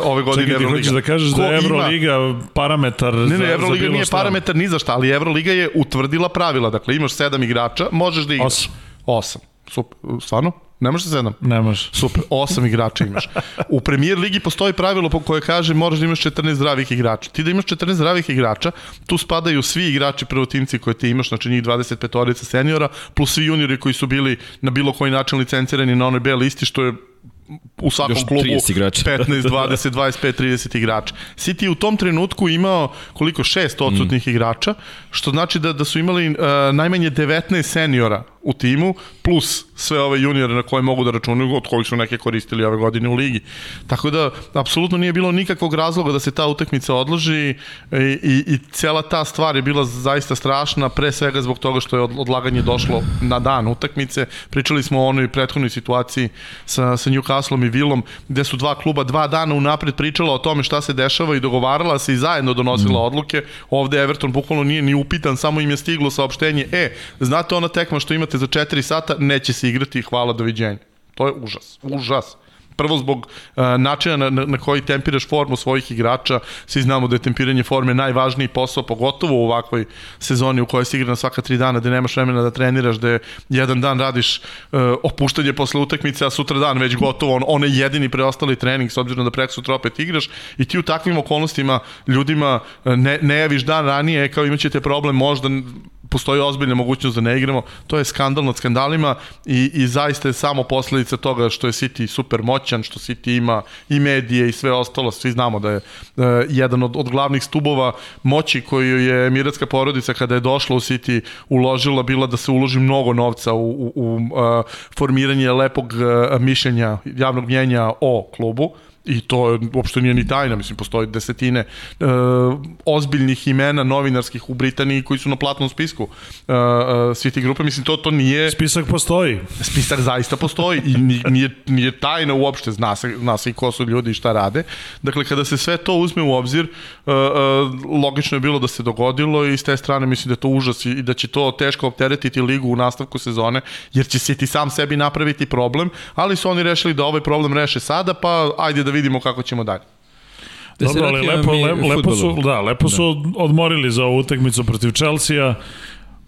ove godine Čekaj, Evroliga. hoćeš da kažeš Ko da je ima- Evroliga parametar Ne, za, ne, za Evroliga bilo nije šta? parametar ni za šta, ali Evroliga je utvrdila pravila. Dakle, imaš sedam igrača, možeš da igraš. Osam. Super. Stvarno? Ne možeš sedam? Ne može. Super, osam igrača imaš. U premier ligi postoji pravilo po koje kaže moraš da imaš 14 zdravih igrača. Ti da imaš 14 zdravih igrača, tu spadaju svi igrači prvotimci koje ti imaš, znači njih 25 orica seniora, plus svi juniori koji su bili na bilo koji način licencirani na onoj B listi, što je u svakom Još klubu 30 igrača. 15, 20, 25, 30 igrača. City u tom trenutku imao koliko šest odsutnih mm. igrača, što znači da da su imali uh, najmanje 19 seniora u timu plus sve ove juniore na koje mogu da računaju, od kojih su neke koristili ove godine u ligi. Tako da apsolutno nije bilo nikakvog razloga da se ta utakmica odloži i, i, i cela ta stvar je bila zaista strašna, pre svega zbog toga što je od- odlaganje došlo na dan utakmice. Pričali smo o onoj prethodnoj situaciji sa, sa Newcastleom i Villom, gde su dva kluba dva dana unapred pričala o tome šta se dešava i dogovarala se i zajedno donosila mm. odluke. Ovde Everton bukvalno nije ni upitan, samo im je stiglo saopštenje, e, znate ona tekma što imate igrate za 4 sata, neće se igrati, hvala, doviđenja. To je užas, užas. Prvo zbog uh, načina na, na, koji tempiraš formu svojih igrača. Svi znamo da je tempiranje forme najvažniji posao, pogotovo u ovakvoj sezoni u kojoj se igra na svaka tri dana, da nemaš vremena da treniraš, da jedan dan radiš uh, opuštanje posle utakmice, a sutra dan već gotovo, on, on je jedini preostali trening, s obzirom da prek sutra opet igraš i ti u takvim okolnostima ljudima ne, ne javiš dan ranije, kao imaćete problem možda postoji ozbiljna mogućnost da ne igramo. To je skandal nad skandalima i, i zaista je samo posledica toga što je City super moćan, što City ima i medije i sve ostalo. Svi znamo da je uh, jedan od, od glavnih stubova moći koju je emiratska porodica kada je došla u City uložila bila da se uloži mnogo novca u, u, u uh, formiranje lepog uh, mišljenja javnog mnjenja o klubu I to uopšte nije ni tajna, mislim, postoji desetine e, ozbiljnih imena novinarskih u Britaniji koji su na platnom spisku e, e, svi ti grupe, mislim, to, to nije... Spisak postoji. Spisak zaista postoji i nije, nije tajna uopšte, zna se, zna se i ko su ljudi i šta rade. Dakle, kada se sve to uzme u obzir, e, e, logično je bilo da se dogodilo i s te strane mislim da je to užas i da će to teško opteretiti ligu u nastavku sezone, jer će se ti sam sebi napraviti problem, ali su oni rešili da ovaj problem reše sada, pa ajde da vidimo kako ćemo dalje. Da Dobro, ali lepo, lepo, lepo su, da, lepo su da. odmorili za ovu utakmicu protiv Chelsea-a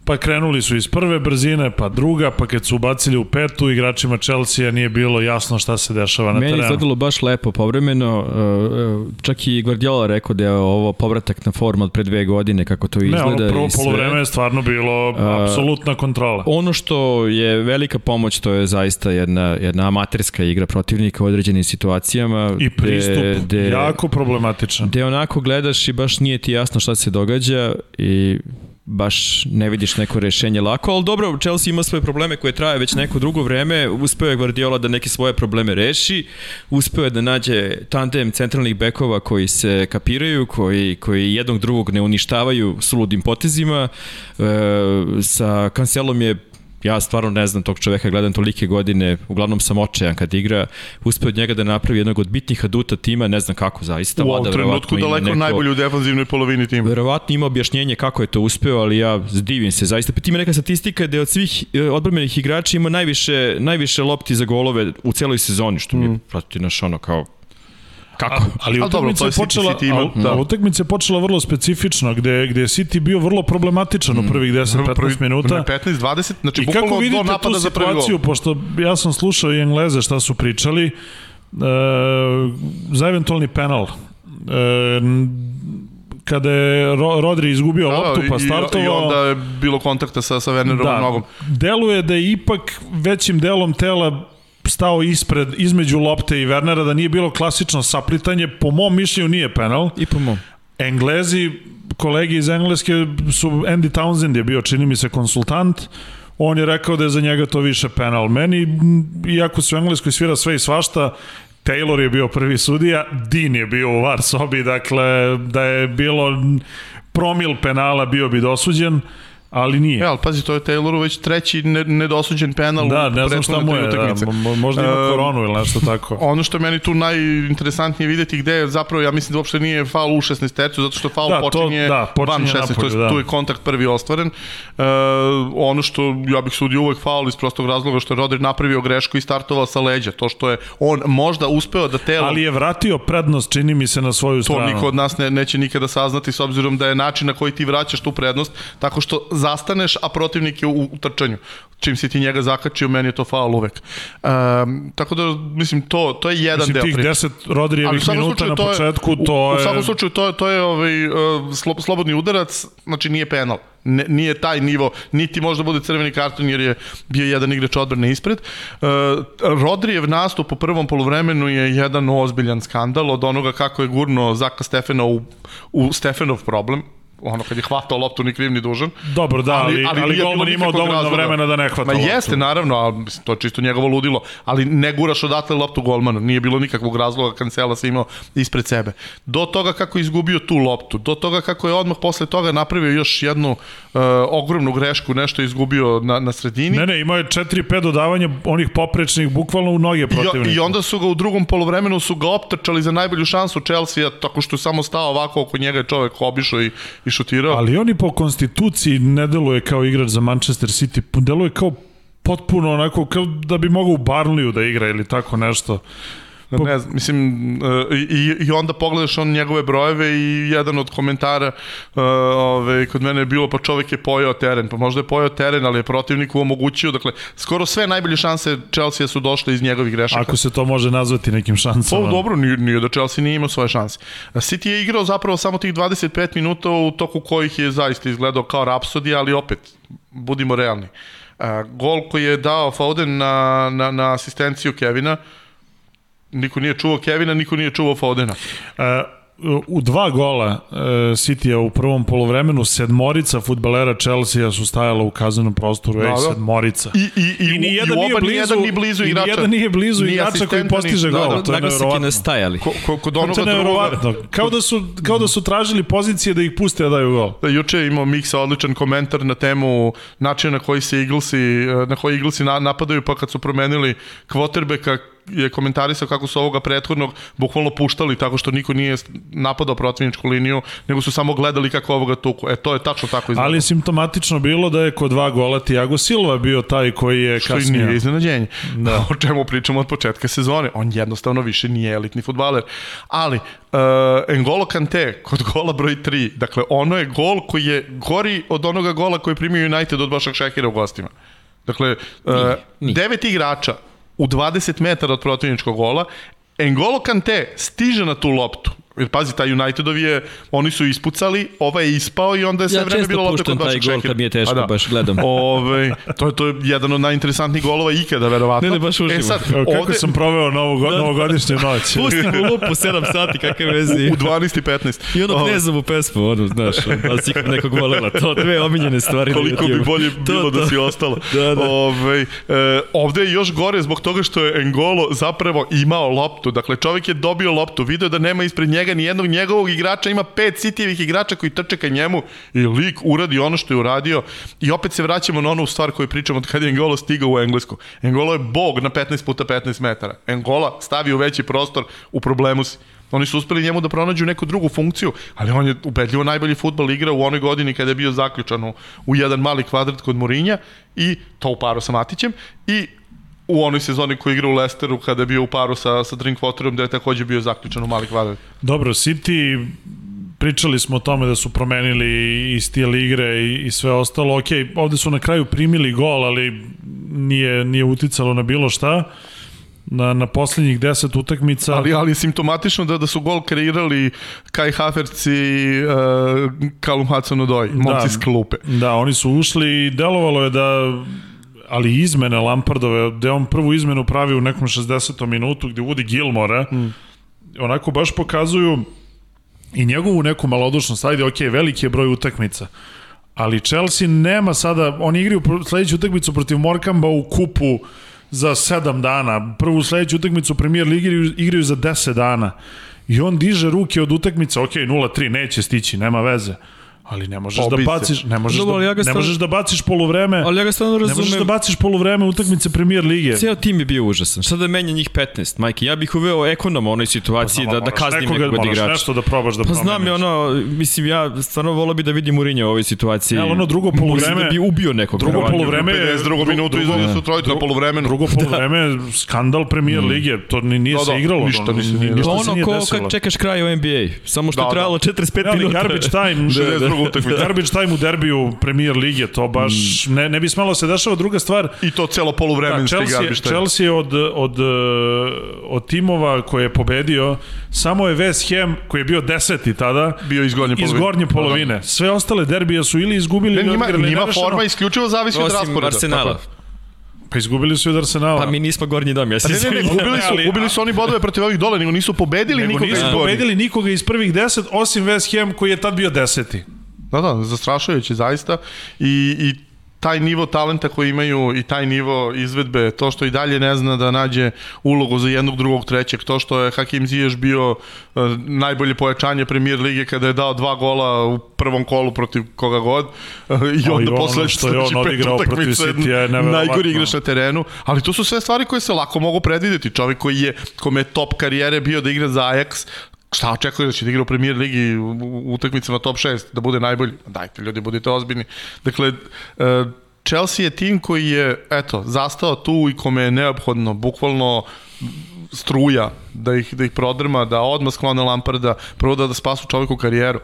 Pa krenuli su iz prve brzine, pa druga, pa kad su ubacili u petu, igračima Chelsea nije bilo jasno šta se dešava na Meni terenu. Meni je izgledalo baš lepo povremeno, uh, uh, čak i Guardiola rekao da je ovo povratak na formu od pre dve godine, kako to izgleda. Ne, ono prvo polovreme je stvarno bilo uh, apsolutna kontrola. Ono što je velika pomoć, to je zaista jedna, jedna amaterska igra protivnika u određenim situacijama. I pristup, de, de, jako problematičan. Gde onako gledaš i baš nije ti jasno šta se događa i baš ne vidiš neko rešenje lako, ali dobro, Chelsea ima svoje probleme koje traje već neko drugo vreme, uspeo je Guardiola da neke svoje probleme reši, uspeo je da nađe tandem centralnih bekova koji se kapiraju, koji, koji jednog drugog ne uništavaju suludim potezima, e, sa Cancelom je ja stvarno ne znam tog čoveka, gledam tolike godine, uglavnom sam očajan kad igra, uspeo od njega da napravi jednog od bitnih aduta tima, ne znam kako zaista. U ovom trenutku daleko neko, najbolji u defanzivnoj polovini tima. Verovatno ima objašnjenje kako je to uspeo, ali ja divim se zaista. Pa ima neka statistika da je od svih e, odbrmenih igrača ima najviše, najviše lopti za golove u celoj sezoni, što mi je, mm. prati naš ono kao Kako? A, ali utakmica je počela, City ima, da. utakmica je počela vrlo specifično, gde, gde je City bio vrlo problematičan mm. u prvih 10-15 minuta. 15, 20, znači I kako vidite tu situaciju, pošto ja sam slušao i Engleze šta su pričali, e, za eventualni penal, e, kada je Rodri izgubio da, loptu pa startovao. I, onda je bilo kontakta sa, sa Wernerovom da, nogom. Deluje da je ipak većim delom tela stao ispred, između lopte i Wernera, da nije bilo klasično saplitanje, po mom mišljenju nije penal. I po mom. Englezi, kolegi iz Engleske su, Andy Townsend je bio, čini mi se, konsultant, on je rekao da je za njega to više penal. Meni, iako se u Engleskoj svira sve i svašta, Taylor je bio prvi sudija, Dean je bio u var sobi, dakle, da je bilo promil penala bio bi dosuđen ali nije. Ja, ali pazi, to je Tayloru već treći nedosuđen penal da, ne znam šta mu je, da, možda ima koronu ili nešto tako. ono što je meni tu najinteresantnije videti gde je zapravo, ja mislim da uopšte nije faul u 16 tercu, zato što faul da, počinje, to, da, počinje van 16, napolju, to je, da. tu je kontakt prvi ostvaren. Uh, ono što ja bih sudio uvek faul iz prostog razloga što je Rodri napravio grešku i startovao sa leđa, to što je on možda uspeo da telo... Ali je vratio prednost, čini mi se, na svoju stranu. To niko od nas ne, neće nikada saznati s obzirom da je način na koji ti vraćaš tu prednost, tako što zastaneš, a protivnik je u, u trčanju. Čim si ti njega zakačio, meni je to faul uvek. Um, tako da, mislim, to, to je jedan mislim, deo tih 10 Rodrijevih minuta na početku, to je... U, u svakom slučaju, to, to je ovaj, uh, slobodni udarac, znači nije penal. Ne, nije taj nivo, niti može da bude crveni karton jer je bio jedan igrač odbrane ispred. Uh, Rodrijev nastup u prvom poluvremenu je jedan ozbiljan skandal od onoga kako je gurno Zaka Stefana u, u Stefanov problem ono kad je hvatao loptu ni kriv ni dužan. Dobro, da, ali, ali, ali golman imao dovoljno razloga. vremena da ne hvata Ma loptu. jeste, naravno, ali mislim, to je čisto njegovo ludilo, ali ne guraš odatle loptu golmanu, nije bilo nikakvog razloga, Kancela se imao ispred sebe. Do toga kako je izgubio tu loptu, do toga kako je odmah posle toga napravio još jednu uh, ogromnu grešku, nešto je izgubio na, na sredini. Ne, ne, imao je 4-5 dodavanja onih poprečnih bukvalno u noge protivnika. I, I onda su ga u drugom polovremenu su ga optrčali za najbolju šansu Chelsea, tako što je samo stao ovako oko njega je čovek obišao i, i šutirao. Ali oni po konstituciji ne deluje kao igrač za Manchester City, deluje kao potpuno onako kao da bi mogao u Barnliju da igra ili tako nešto. Ne znam, mislim, e, i, i onda pogledaš on njegove brojeve i jedan od komentara uh, ove, kod mene je bilo, pa čovek je pojao teren, pa možda je pojao teren, ali je protivniku omogućio, dakle, skoro sve najbolje šanse Chelsea su došle iz njegovih grešaka. Ako se to može nazvati nekim šansama. Pa dobro, nije, nije da Chelsea nije imao svoje šanse. City je igrao zapravo samo tih 25 minuta u toku kojih je zaista izgledao kao rapsodija, ali opet, budimo realni. Uh, gol koji je dao Foden na, na, na asistenciju Kevina, uh, Niko nije čuvao Kevina, niko nije čuvao Fodena. Uh, u dva gola uh, City-a u prvom polovremenu sedmorica futbalera Chelsea su stajala u kaznenom prostoru, da, ej, da. sedmorica. I, i, i, I ni jedan nije blizu, nijedan ni blizu igrača. I nijedan nije blizu igrača koji postiže gol, da, da, to je nevjerovatno. ne stajali. Ko, ko, kod onoga to je nevjerovatno. Kao da, su, kao da su tražili pozicije da ih puste da daju gol. Da, juče je imao Miksa odličan komentar na temu načina na koji se Eaglesi, na koji Eaglesi napadaju pa kad su promenili quarterbacka je komentarisao kako su ovoga prethodnog bukvalno puštali tako što niko nije napadao protivničku liniju, nego su samo gledali kako ovoga tuku. E, to je tačno tako izgledalo. Ali simptomatično bilo da je kod dva gola Tiago Silva bio taj koji je što kasnije... Što nije iznenađenje. Da. O čemu pričamo od početka sezone. On jednostavno više nije elitni futbaler. Ali, uh, Engolo Kante kod gola broj 3, dakle, ono je gol koji je gori od onoga gola koji primio United od Bašak Šekira u gostima. Dakle, uh, devet igrača u 20 metara od protivničkog gola, Engolo Kante stiže na tu loptu Jer pazi, taj Unitedov je, oni su ispucali, ovaj je ispao i onda je sve ja vreme bilo lopta kod Vašeg Šekira. Ja često puštam taj gol kad mi je teško, da. baš gledam. Ove, to, je, to je jedan od najinteresantnijih golova ikada, verovatno. Ne, ne, baš uživo. E sad, Kako ovde... sam proveo novo, da, novogodišnju noć. Pustim u lupu 7 sati, kakve vezi. U 12 i 15. I ono knezovu pesmu, ono, znaš, da si nekog volela. To dve omiljene stvari. Koliko bi bolje bilo to, to. da si ostalo. Da, da. Ove, e, ovde je još gore zbog toga što je Engolo zapravo imao loptu. Dakle, čovjek je dobio loptu, video da nema ispred njega ni jednog njegovog ovog igrača ima pet sitijevih igrača koji trče ka njemu i lik uradi ono što je uradio i opet se vraćamo na onu stvar koju pričamo od kada je Engola stigao u Englesku. Engola je bog na 15 puta 15 metara. Engola stavi u veći prostor, u problemu si. Oni su uspeli njemu da pronađu neku drugu funkciju, ali on je ubedljivo najbolji futbal igra u onoj godini kada je bio zaključan u, u jedan mali kvadrat kod Morinja i to u paru sa Matićem i u onoj sezoni koji igra u Lesteru kada je bio u paru sa, sa Drinkwaterom, da je takođe bio zaključan u mali kvadrat. Dobro, City pričali smo o tome da su promenili i stil igre i, i sve ostalo. Ok, ovde su na kraju primili gol, ali nije, nije uticalo na bilo šta na, na poslednjih 10 utakmica. Ali, ali je simptomatično da, da su gol kreirali Kai Havertz i uh, Callum Hudson-Odoi, momci da, klupe. Da, oni su ušli i delovalo je da ali izmene Lampardove, gde on prvu izmenu pravi u nekom 60. minutu, gde uvodi Gilmora, mm. onako baš pokazuju i njegovu neku malodušnost, ajde, ok, veliki je broj utakmica, ali Chelsea nema sada, oni igraju sledeću utakmicu protiv Morkamba u kupu za 7 dana, prvu sledeću utakmicu premier ligi igraju, igraju za 10 dana i on diže ruke od utakmice, ok, 0-3, neće stići, nema veze Ali ne možeš da baciš, ne možeš Dobro, da, ja ne možeš da baciš poluvreme. Ali ja ga stvarno razumem. Ne možeš da baciš poluvreme utakmice Premier lige. Ceo tim je bio užasan. Šta da menja njih 15, majke? Ja bih uveo ekonom u onoj situaciji pa, da da kaznim nekog od igrača. nešto da probaš da Pa znam je ono, mislim ja stvarno voleo bih da vidim Urinja u ovoj situaciji. Ja, ono drugo poluvreme. da bi ubio nekog. Drugo poluvreme je drugo minutu izvodi su trojicu na poluvremenu. Drugo poluvreme skandal Premier mm. lige. To nije se igralo. Ništa, ništa, ono ko kad čekaš kraj u NBA. Samo što je trajalo 45 minuta. Garbage time. 62. utakmica. Garbage time u derbiju Premier lige, to baš mm. ne, ne bi smelo se dešava. Druga stvar... I to celo poluvremenski da, garbage time. Chelsea od, od, od timova koje je pobedio, samo je West Ham, koji je bio deseti tada, bio iz gornje polovine. Iz gornje polovine. Sve ostale derbije su ili izgubili... Ne, njima, njima forma isključivo zavisi od rasporeda. Arsenala. Pa izgubili su i od Arsenala. Pa mi nismo gornji dom, ja se ne, ne, ne, gubili su, gubili su oni bodove protiv ovih dole, nego nisu pobedili nego nikoga nisu pobedili nikoga iz prvih deset, osim West Ham koji je tad bio deseti. Da, da, zastrašujući zaista i, i taj nivo talenta koji imaju i taj nivo izvedbe, to što i dalje ne zna da nađe ulogu za jednog, drugog, trećeg, to što je Hakim Ziješ bio uh, najbolje pojačanje premijer lige kada je dao dva gola u prvom kolu protiv koga god uh, i onda ono posle što je on odigrao protiv City je najgori igrač na terenu, ali to su sve stvari koje se lako mogu predvideti. Čovjek koji je, kome je top karijere bio da igra za Ajax, šta očekuje da će da igra u premier ligi u utakmicama top 6, da bude najbolji? Dajte ljudi, budite ozbiljni. Dakle, uh, Chelsea je tim koji je, eto, zastao tu i kome je neophodno, bukvalno struja da ih, da ih prodrma, da odmah sklone Lamparda, prvo da, da spasu čoveku karijeru.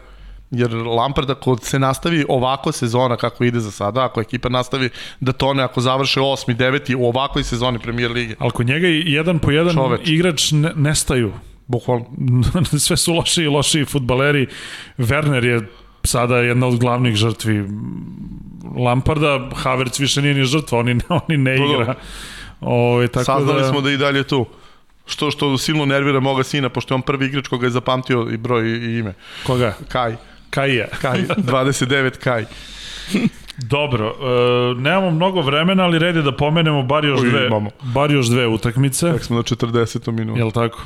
Jer Lampard ako se nastavi ovako sezona kako ide za sada, ako ekipa nastavi da tone, ako završe 8. 9. u ovakvoj sezoni Premier Lige. Ali kod njega jedan po jedan Čoveč. igrač ne, nestaju. Bukvalno. Sve su loši i loši futbaleri. Werner je sada jedna od glavnih žrtvi Lamparda, Havertz više nije ni žrtva, oni, oni ne igra. O, tako Saznali da... smo da i dalje tu. Što što silno nervira moga sina, pošto je on prvi igrač koga je zapamtio i broj i ime. Koga? Kaj. Kaj Kaj, 29 Kaj. Dobro, e, nemamo mnogo vremena, ali red je da pomenemo bar još, dve, bar još dve utakmice. Tak smo na 40. minutu. Jel tako?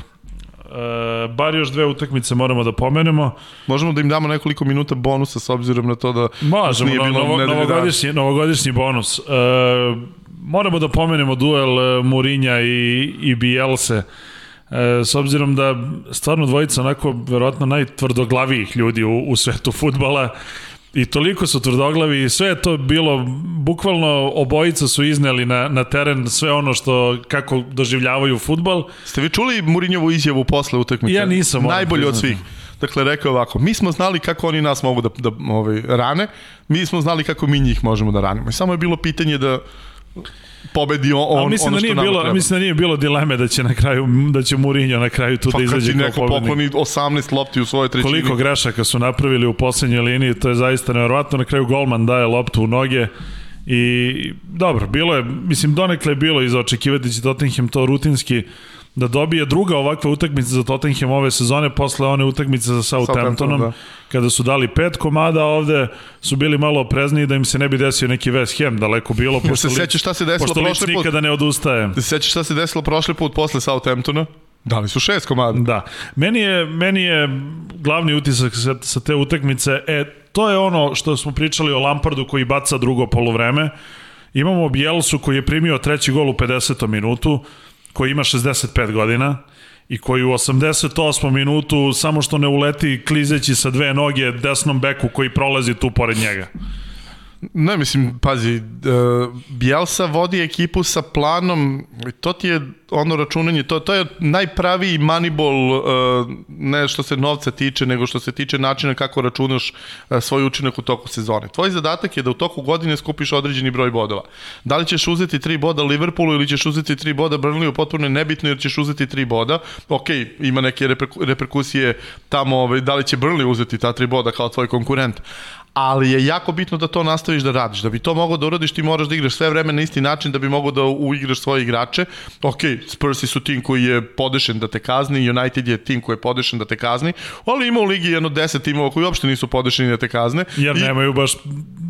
E, bar još dve utakmice moramo da pomenemo. Možemo da im damo nekoliko minuta bonusa s obzirom na to da Možemo, nije bilo novo, novogodišnji, novogodišnji bonus. E, moramo da pomenemo duel e, Murinja i, i Bielse. E, s obzirom da stvarno dvojica onako verovatno najtvrdoglavijih ljudi u, u svetu futbala I toliko su tvrdoglavi i sve je to bilo, bukvalno obojica su izneli na, na teren sve ono što, kako doživljavaju futbal. Ste vi čuli Murinjovu izjavu posle utakmice? Ja nisam. Najbolji od svih. Dakle, rekao ovako, mi smo znali kako oni nas mogu da, da ovaj, rane, mi smo znali kako mi njih možemo da ranimo. I samo je bilo pitanje da pobedi on, on mislim ono da nije bilo, treba. Mislim da nije bilo dileme da će na kraju da će Mourinho na kraju tu pa, da izađe kao neko pokloni 18 lopti u svojoj trećini. Koliko grešaka su napravili u poslednjoj liniji, to je zaista neverovatno. Na kraju golman daje loptu u noge. I dobro, bilo je, mislim, donekle je bilo i za očekivati da će Tottenham to rutinski da dobije druga ovakva utakmica za Tottenham ove sezone posle one utakmice sa Southamptonom da. kada su dali pet komada ovde su bili malo oprezniji da im se ne bi desio neki West Ham daleko bilo pošto se sećaš šta se desilo prošli put nikada ne odustaje se sećaš šta se desilo prošli put posle Southamptona Dali su šest komada. Da. Meni je, meni je glavni utisak sa, sa te utakmice, e, to je ono što smo pričali o Lampardu koji baca drugo polovreme. Imamo Bielsu koji je primio treći gol u 50. minutu koji ima 65 godina i koji u 88. minutu samo što ne uleti klizeći sa dve noge desnom beku koji prolazi tu pored njega. Ne, mislim, pazi, uh, Bielsa vodi ekipu sa planom, to ti je ono računanje, to, to je najpraviji moneyball, uh, ne što se novca tiče, nego što se tiče načina kako računaš uh, svoj učinak u toku sezone. Tvoj zadatak je da u toku godine skupiš određeni broj bodova. Da li ćeš uzeti tri boda Liverpoolu ili ćeš uzeti tri boda Burnleyu, potpuno je nebitno jer ćeš uzeti tri boda. Ok, ima neke reperkusije tamo, ovaj, da li će Burnley uzeti ta tri boda kao tvoj konkurent ali je jako bitno da to nastaviš da radiš. Da bi to mogao da uradiš, ti moraš da igraš sve vreme na isti način da bi mogao da uigraš svoje igrače. Ok, Spursi su tim koji je podešen da te kazni, United je tim koji je podešen da te kazni, ali ima u ligi jedno 10 timova koji uopšte nisu podešeni da te kazne. Jer I, nemaju baš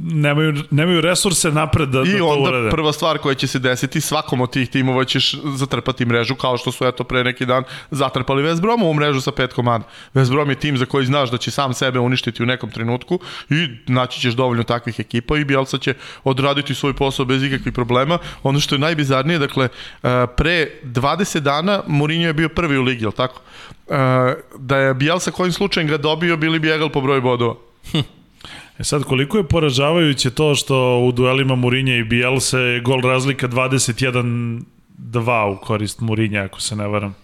nemaju, nemaju resurse napred da, I da to urade. I onda prva stvar koja će se desiti, svakom od tih timova ćeš zatrpati mrežu, kao što su eto pre neki dan zatrpali West Bromu u mrežu sa pet komada. West Brom je tim za koji znaš da će sam sebe uništiti u nekom trenutku i naći ćeš dovoljno takvih ekipa i Bielsa će odraditi svoj posao bez ikakvih problema. Ono što je najbizarnije, dakle, e, pre 20 dana Mourinho je bio prvi u ligi, je tako? E, da je Bielsa kojim slučajem ga dobio, bili bi egal po broju bodova. E sad, koliko je poražavajuće to što u duelima Murinja i Bielse je gol razlika 21-2 u korist Murinja, ako se ne varam.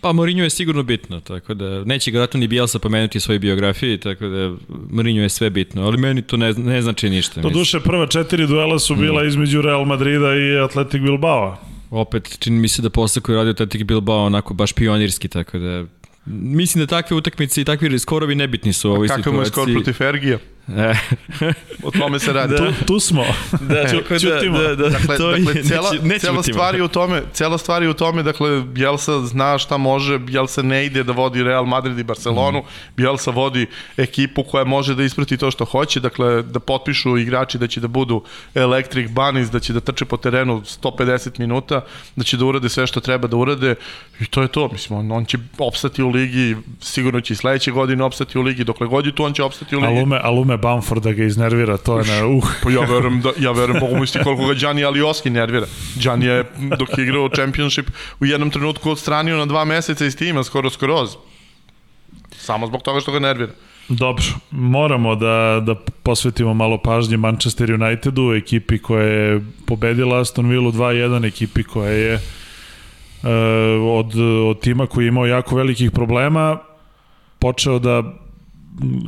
Pa Mourinho je sigurno bitno, tako da neće ga ni Bielsa pomenuti u svojoj biografiji, tako da Mourinho je sve bitno, ali meni to ne, ne znači ništa. To duše prva četiri duela su bila mm. između Real Madrida i Atletic Bilbao. Opet, čini mi se da posle koji radi Atletic Bilbao onako baš pionirski, tako da mislim da takve utakmice i takvi skorovi nebitni su u ovoj situaciji. Kakav mu je skor protiv Fergija? O tome se radi. Da. Tu, tu smo. Da, tako da, da, da, dakle, to dakle, cijela, neću, cijela stvar je u tome, cijela stvar je u tome, dakle, Bielsa zna šta može, Bielsa ne ide da vodi Real Madrid i Barcelonu, mm. Bielsa vodi ekipu koja može da isprati to što hoće, dakle, da potpišu igrači da će da budu Electric Bunnies, da će da trče po terenu 150 minuta, da će da urade sve što treba da urade i to je to, mislim, on, on će opstati u ligi, sigurno će i sledeće godine opstati u ligi, dokle god je tu, on će opstati u ligi. Alume, alume Bamford da ga iznervira, to je na uh. Pa ja verujem, da, ja verujem, mogu misliti koliko ga Gianni Alioski nervira. Gianni je, dok je igrao Championship, u jednom trenutku odstranio na dva meseca iz tima, skoro skroz. Samo zbog toga što ga nervira. Dobro, moramo da, da posvetimo malo pažnje Manchester Unitedu, ekipi koja je pobedila Aston Villa 2-1, ekipi koja je uh, od, od tima koji je imao jako velikih problema, počeo da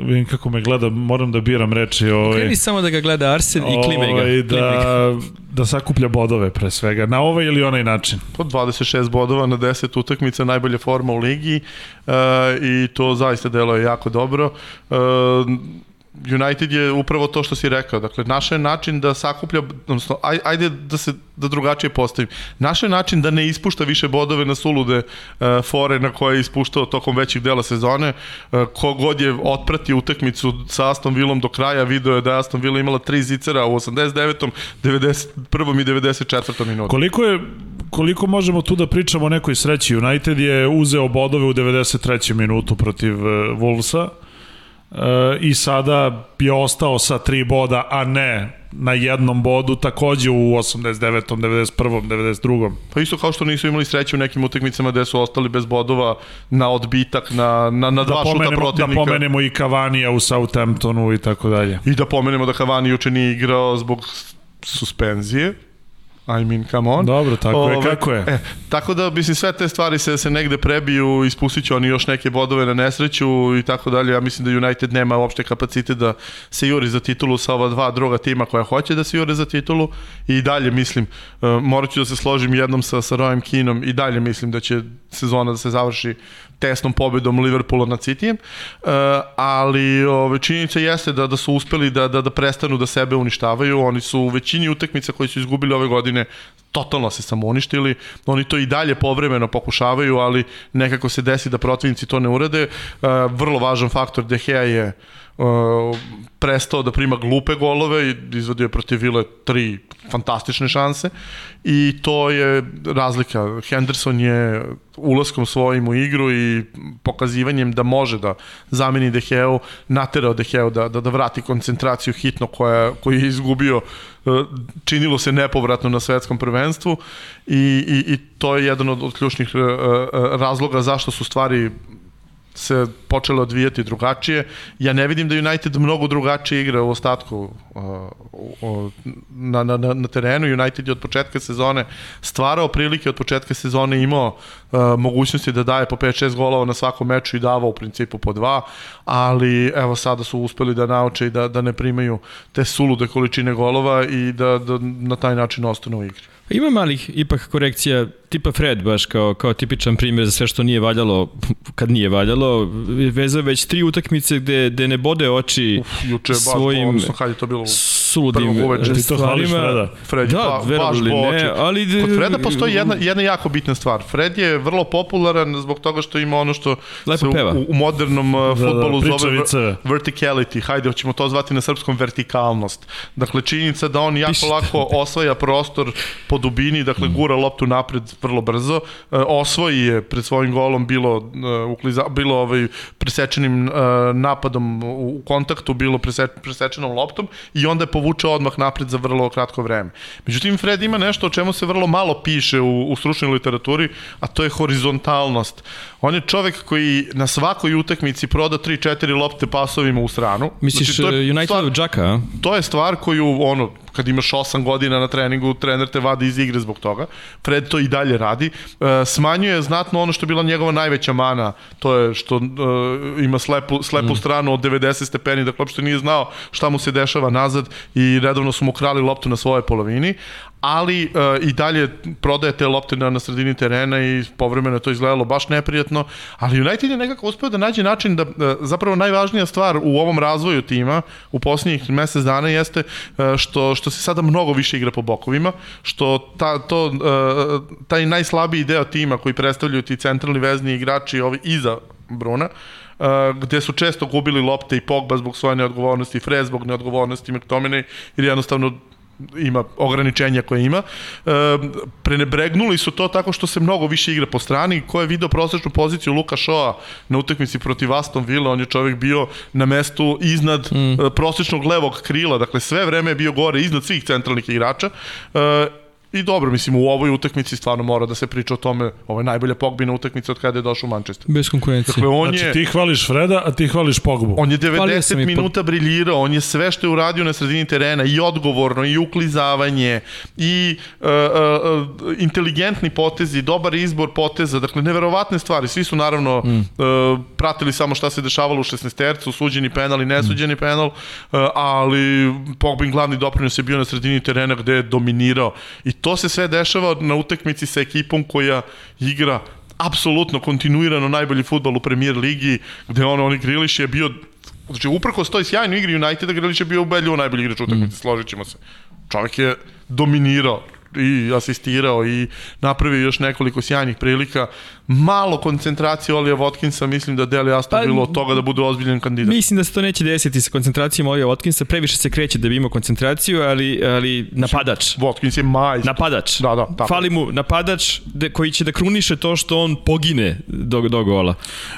vidim kako me gleda, moram da biram reči. Ovaj, Kreni samo da ga gleda Arsen i klime ga. ovaj, da, da sakuplja bodove pre svega, na ovaj ili onaj način. Po 26 bodova na 10 utakmica, najbolja forma u ligi uh, i to zaista deluje jako dobro. Uh, United je upravo to što si rekao. Dakle, naš je način da sakuplja, odnosno, aj, ajde da se da drugačije postavim. Naš je način da ne ispušta više bodove na sulude uh, fore na koje je ispuštao tokom većih dela sezone. Uh, kogod je otpratio utakmicu sa Aston Villom do kraja, video je da je Aston Villa imala tri zicera u 89. 91. i 94. minutu. Koliko je koliko možemo tu da pričamo o nekoj sreći? United je uzeo bodove u 93. minutu protiv uh, Wolvesa e, i sada je ostao sa tri boda, a ne na jednom bodu, takođe u 89. 91. 92. Pa isto kao što nisu imali sreće u nekim utakmicama gde su ostali bez bodova na odbitak, na, na, na dva da šuta protivnika. Da pomenemo i Kavanija u Southamptonu i tako dalje. I da pomenemo da Cavani juče nije igrao zbog suspenzije, I mean, come on. Dobro, tako Ove, je, kako je. E, tako da, mislim, sve te stvari se, se negde prebiju, ispustit će oni još neke bodove na nesreću i tako dalje. Ja mislim da United nema uopšte kapacitet da se juri za titulu sa ova dva druga tima koja hoće da se jure za titulu i dalje mislim, uh, morat ću da se složim jednom sa, sa Royem Kinom i dalje mislim da će sezona da se završi tesnom pobedom Liverpoola nad Cityjem, uh, ali ove, činjenica jeste da, da su uspeli da, da, da prestanu da sebe uništavaju, oni su u većini utakmica koji su izgubili ove godine totalno se samo uništili, oni to i dalje povremeno pokušavaju, ali nekako se desi da protivnici to ne urade. Uh, vrlo važan faktor De Gea je uh, prestao da prima glupe golove i izvodio je protiv Vile tri fantastične šanse i to je razlika. Henderson je ulaskom svojim u igru i pokazivanjem da može da zameni Deheu, naterao Deheu da, da, da vrati koncentraciju hitno koja, koju je izgubio činilo se nepovratno na svetskom prvenstvu i, i, i to je jedan od, od ključnih razloga zašto su stvari se počele odvijati drugačije. Ja ne vidim da United mnogo drugačije igra u ostatku uh, na, na, na terenu. United je od početka sezone stvarao prilike, od početka sezone imao uh, mogućnosti da daje po 5-6 golova na svakom meču i davao u principu po dva, ali evo sada su uspeli da nauče i da, da ne primaju te sulude količine golova i da, da na taj način ostanu u igri. Ima malih ipak korekcija tipa Fred baš kao, kao tipičan primjer za sve što nije valjalo kad nije valjalo. Vezao već tri utakmice gde, gde ne bode oči Uf, juče svojim baš, odnosno, kad je to bilo suludim stvarima. Freda. Fred da, ba, baš ne, ali... Kod Freda postoji jedna, jedna jako bitna stvar. Fred je vrlo popularan zbog toga što ima ono što Lepo se peva. u, u modernom uh, da, futbolu da, zove verticality. Hajde, hoćemo to zvati na srpskom vertikalnost. Dakle, činjenica da on jako Pišite. lako osvaja prostor po dubini, dakle, mm. gura loptu napred vrlo brzo. Uh, osvoji je pred svojim golom bilo, uh, ukliza, bilo ovaj presečenim uh, napadom u kontaktu, bilo prese, presečenom loptom i onda je povuče odmah napred za vrlo kratko vreme. Međutim, Fred ima nešto o čemu se vrlo malo piše u, u stručnoj literaturi, a to je horizontalnost. On je čovek koji na svakoj utakmici proda 3-4 lopte pasovima u stranu. Misliš znači, Unitedov džaka, a? To je stvar koju, ono, kad imaš 8 godina na treningu, trener te vadi iz igre zbog toga. Fred to i dalje radi. E, smanjuje znatno ono što je bila njegova najveća mana, to je što e, ima slepu, slepu mm. stranu od 90 stepeni, dakle uopšte nije znao šta mu se dešava nazad i redovno su mu krali loptu na svojoj polovini, ali uh, i dalje prodaje te lopte na, na sredini terena i povremeno to izgledalo baš neprijatno, ali United je nekako uspeo da nađe način da uh, zapravo najvažnija stvar u ovom razvoju tima u posljednjih mesec dana jeste uh, što, što se sada mnogo više igra po bokovima, što ta, to, uh, taj najslabiji deo tima koji predstavljaju ti centralni vezni igrači ovi iza Bruna, Uh, gde su često gubili lopte i Pogba zbog svoje neodgovornosti, Fred zbog neodgovornosti McTominay, jer jednostavno ima ograničenja koje ima. E, prenebregnuli su to tako što se mnogo više igra po strani. Ko je video prosečnu poziciju Luka Shoa na utakmici protiv Aston Villa, on je čovjek bio na mestu iznad mm. prosečnog levog krila, dakle sve vreme je bio gore iznad svih centralnih igrača. E, I dobro, mislim, u ovoj utakmici stvarno mora da se priča o tome, ovo je najbolja Pogbina utakmica od kada je došao u Manchester. Bez konkurencije. Dakle, on Znači je... ti hvališ Freda, a ti hvališ Pogbu. On je Hvalio sam 90 i po- minuta briljirao, on je sve što je uradio na sredini terena, i odgovorno, i uklizavanje, i uh, uh, uh, inteligentni potezi, dobar izbor poteza, dakle, neverovatne stvari. Svi su naravno mm. uh, pratili samo šta se dešavalo u 16 tercu, suđeni penal i nesuđeni penal, uh, ali Pogbin glavni doprinos je bio na sredini terena gde je dominirao. I to se sve dešava na utakmici sa ekipom koja igra apsolutno kontinuirano najbolji futbal u premier ligi, gde ono, oni Griliš je bio Znači, uprko toj sjajnoj igri Uniteda, Grilić je bio ubedljivo najbolji igrač utakmice, mm. složit ćemo se. Čovjek je dominirao i asistirao i napravio još nekoliko sjajnih prilika. Malo koncentracije Olija Watkinsa, mislim da deli jasno Pa, bilo od toga da bude ozbiljen kandidat. Mislim da se to neće desiti sa koncentracijom Olija Watkinsa, previše se kreće da bi imao koncentraciju, ali, ali napadač. Watkins je majstor. Napadač. Da, da, tako. Fali mu napadač de, koji će da kruniše to što on pogine do, do gola.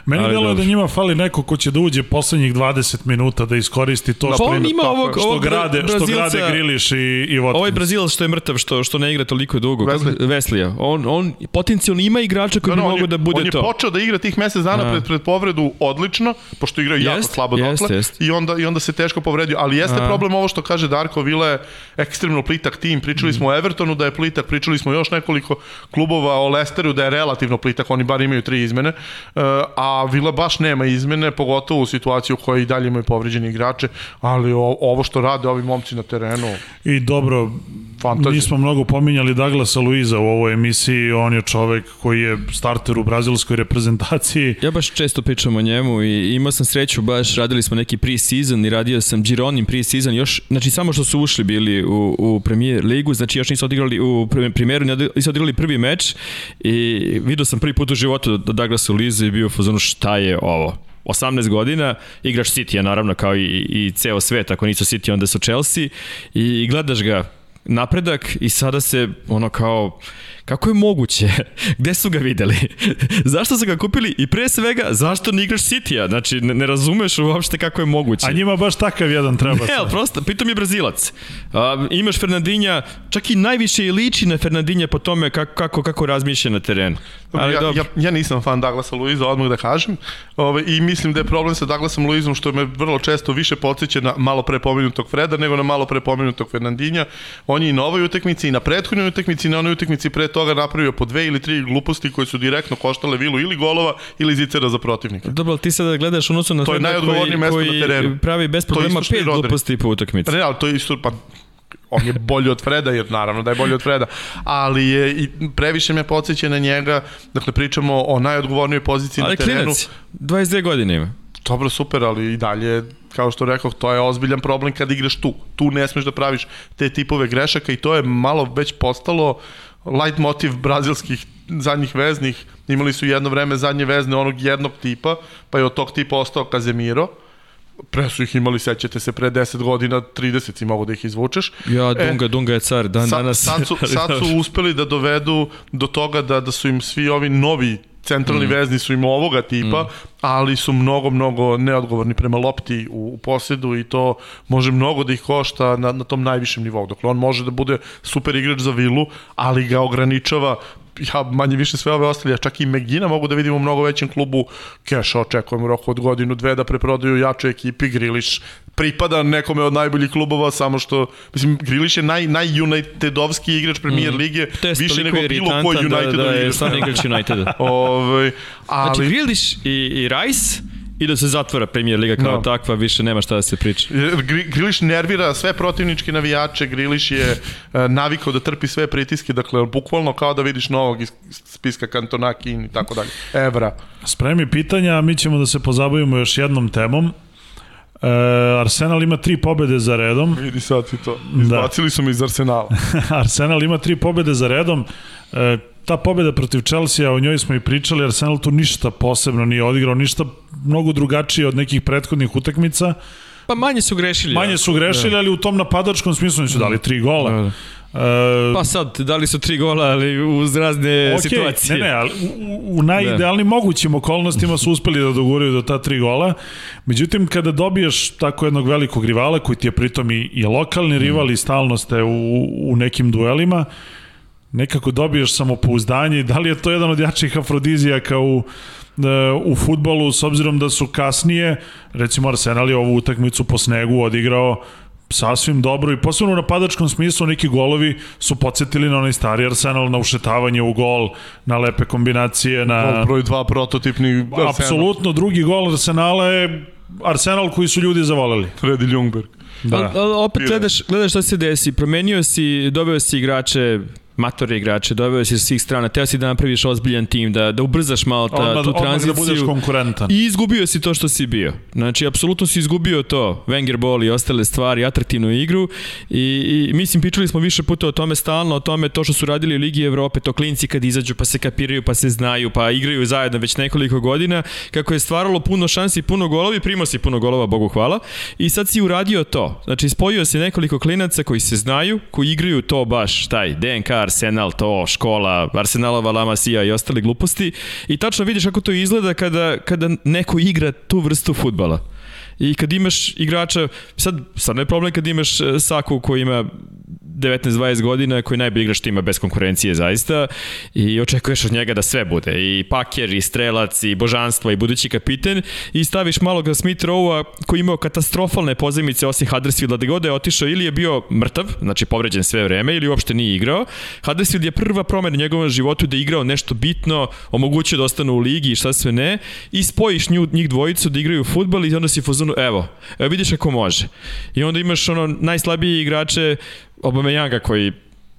Meni Ali deluje dobro. da njima fali neko ko će da uđe poslednjih 20 minuta da iskoristi to Pa što, on ima je. ovog, što, ovog grade, što Brazilca- grade Griliš i, i Watkins. Ovaj Brazilac što je mrtav, što, što ne igra toliko dugo. Wesley. Wesley. On, on potencijalno ima igrača koji bi No, no, on mogo je- da bude on je to. počeo da igra tih mesec dana A. pred, pred povredu odlično, pošto igrao jako Jest, slabo jest, dotle, jest. i onda, i onda se teško povredio. Ali jeste A. problem ovo što kaže Darko Vila je ekstremno plitak tim. Pričali Mm. smo o Evertonu da je plitak, pričali smo još nekoliko klubova o Lesteru da je relativno plitak, oni bar imaju tri izmene, e, a Vila baš nema izmene, pogotovo u situaciji u kojoj i dalje imaju povređeni igrače, ali ovo što rade ovi momci na terenu, I dobro, Fantazija. nismo mnogo pominjali Douglasa Luiza u ovoj emisiji, on je čovek koji je starter u brazilskoj reprezentaciji. Ja baš često pričam o njemu i imao sam sreću, baš radili smo neki pre-season i radio sam Gironin pre-season, još, znači samo što su ušli bili u, u Premier ligu, znači još nisu odigrali u pre- primeru, nisu odigrali prvi meč i vidio sam prvi put u životu da Douglas Luiza i bio u fazonu šta je ovo. 18 godina, igrač City naravno kao i, i ceo svet, ako nisu City onda su Chelsea i gledaš ga napredak i sada se ono kao kako je moguće? Gde su ga videli? zašto su ga kupili i pre svega zašto ne igraš City-a? Znači ne, ne razumeš uopšte kako je moguće. A njima baš takav jedan treba. Ne, ali prosto, pritom je Brazilac. A, imaš Fernandinja, čak i najviše i liči na Fernandinja po tome kako, kako, kako razmišlja na terenu. Ali ja, dobro. ja, ja nisam fan Douglasa Luiza, odmah da kažem. Ove, I mislim da je problem sa Douglasom Luizom što me vrlo često više podsjeća na malo pre pomenutog Freda nego na malo pre pomenutog Fernandinja. On je i na ovoj utakmici i na prethodnoj utakmici i na onoj utakmici pre toga napravio po dve ili tri gluposti koje su direktno koštale vilu ili golova ili zicera za protivnika. Dobro, ti sada gledaš odnosno na To je najodgovornije mesto na koji terenu. pravi bez problema pet gluposti po utakmici. Pa ne, ali to je isto, pa on je bolji od Freda, jer naravno da je bolji od Freda, ali je i previše me podsjeća na njega, dakle pričamo o najodgovornijoj poziciji Ali na terenu. klinac, 22 godine ima. Dobro, super, ali i dalje, kao što rekao, to je ozbiljan problem kad igraš tu. Tu ne smeš da praviš te tipove grešaka i to je malo već postalo light motiv brazilskih zadnjih veznih. Imali su jedno vreme zadnje vezne onog jednog tipa, pa je od tog tipa ostao Kazemiro. Pre su ih imali, sećate se, pre 10 godina, 30 si mogu da ih izvučeš. Ja, Dunga, e, Dunga je car, dan Sa, danas. sad, su, sad su uspeli da dovedu do toga da, da su im svi ovi novi centralni mm. vezni su im ovoga tipa, mm. ali su mnogo, mnogo neodgovorni prema lopti u, u posjedu i to može mnogo da ih košta na, na tom najvišem nivou. Dakle, on može da bude super igrač za vilu, ali ga ograničava ja manje više sve ove ostali, a čak i Megina mogu da vidimo u mnogo većem klubu Keša očekujem u roku od godinu, dve da preprodaju jače ekipi, Griliš pripada nekome od najboljih klubova, samo što, mislim, Griliš je naj, naj-Unitedovski igrač premier lige, To je više nego bilo koji iritantan United da, da je igrač. stvarno igrač Uniteda. Ove, ali, Znači, Griliš i, i Rice i da se zatvara Premier Liga kao No. takva, više nema šta da se priča. Gri- Griliš nervira sve protivničke navijače, Griliš je e, navikao da trpi sve pritiske, dakle, bukvalno kao da vidiš novog iz spiska Kantona, Kin i tako dalje. Evra. Spremi pitanja, mi ćemo da se pozabavimo još jednom temom. E, Arsenal ima tri pobede za redom. Vidi sad ti to. Izbacili su me iz Arsenala. Arsenal ima tri pobede za redom. E, ta pobeda protiv Chelsea, o njoj smo i pričali, Arsenal tu ništa posebno nije odigrao, ništa mnogo drugačije od nekih prethodnih utakmica. Pa manje su grešili. Manje su grešili, ali u tom napadačkom smislu su dali tri gola. Da, da. E, Pa sad, dali su tri gola, ali uz razne Okej, situacije. Ne, ne, ali u, u najidealnim mogućim okolnostima su uspeli da doguraju do ta tri gola. Međutim, kada dobiješ tako jednog velikog rivala, koji ti je pritom i, i lokalni rival i stalno ste u, u nekim duelima, nekako dobiješ samopouzdanje i da li je to jedan od jačih afrodizijaka u u futbolu s obzirom da su kasnije recimo Arsenal je ovu utakmicu po snegu odigrao sasvim dobro i posebno u napadačkom smislu neki golovi su podsjetili na onaj stari Arsenal na ušetavanje u gol, na lepe kombinacije, na... Gol broj dva prototipni Arsenal. Apsolutno, drugi gol Arsenala je Arsenal koji su ljudi zavoleli. Freddy Ljungberg. Da. Opet gledaš, gledaš šta se desi. Promenio si, dobio si igrače matore igrače, doveo si sa svih strana, teo si da napraviš ozbiljan tim, da, da ubrzaš malo ta, odmah, tu tranziciju. Odmah da budeš konkurentan. I izgubio si to što si bio. Znači, apsolutno si izgubio to, Wenger ball i ostale stvari, atraktivnu igru i, i mislim, pričali smo više puta o tome stalno, o tome to što su radili u Ligi Evrope, to klinci kad izađu pa se kapiraju, pa se znaju, pa igraju zajedno već nekoliko godina, kako je stvaralo puno šansi, puno golovi, primao si puno golova, Bogu hvala, i sad si uradio to. Znači, spojio si nekoliko klinaca koji se znaju, koji igraju to baš, taj DNK Arsenal, to, škola, Arsenalova La Masia i ostale gluposti i tačno vidiš kako to izgleda kada, kada neko igra tu vrstu futbala. I kad imaš igrača, sad, ne je problem kad imaš e, Saku koji ima 19-20 godina koji najbolji igrač tima bez konkurencije zaista i očekuješ od njega da sve bude. I paker i strelac i božanstvo i budući kapiten. I staviš malog Smith Rowe-a koji imao katastrofalne pozemice osim Huddersfielda da god je otišao ili je bio mrtav, znači povređen sve vreme ili uopšte nije igrao. Huddersfield je prva promena u njegovom životu da je igrao nešto bitno, omogućio da ostanu u ligi i šta sve ne. I spojiš nju, njih dvojicu da igraju futbal i onda si fuzonu, evo, evo vidiš kako može. I onda imaš ono najslabiji igrače Obameyanga koji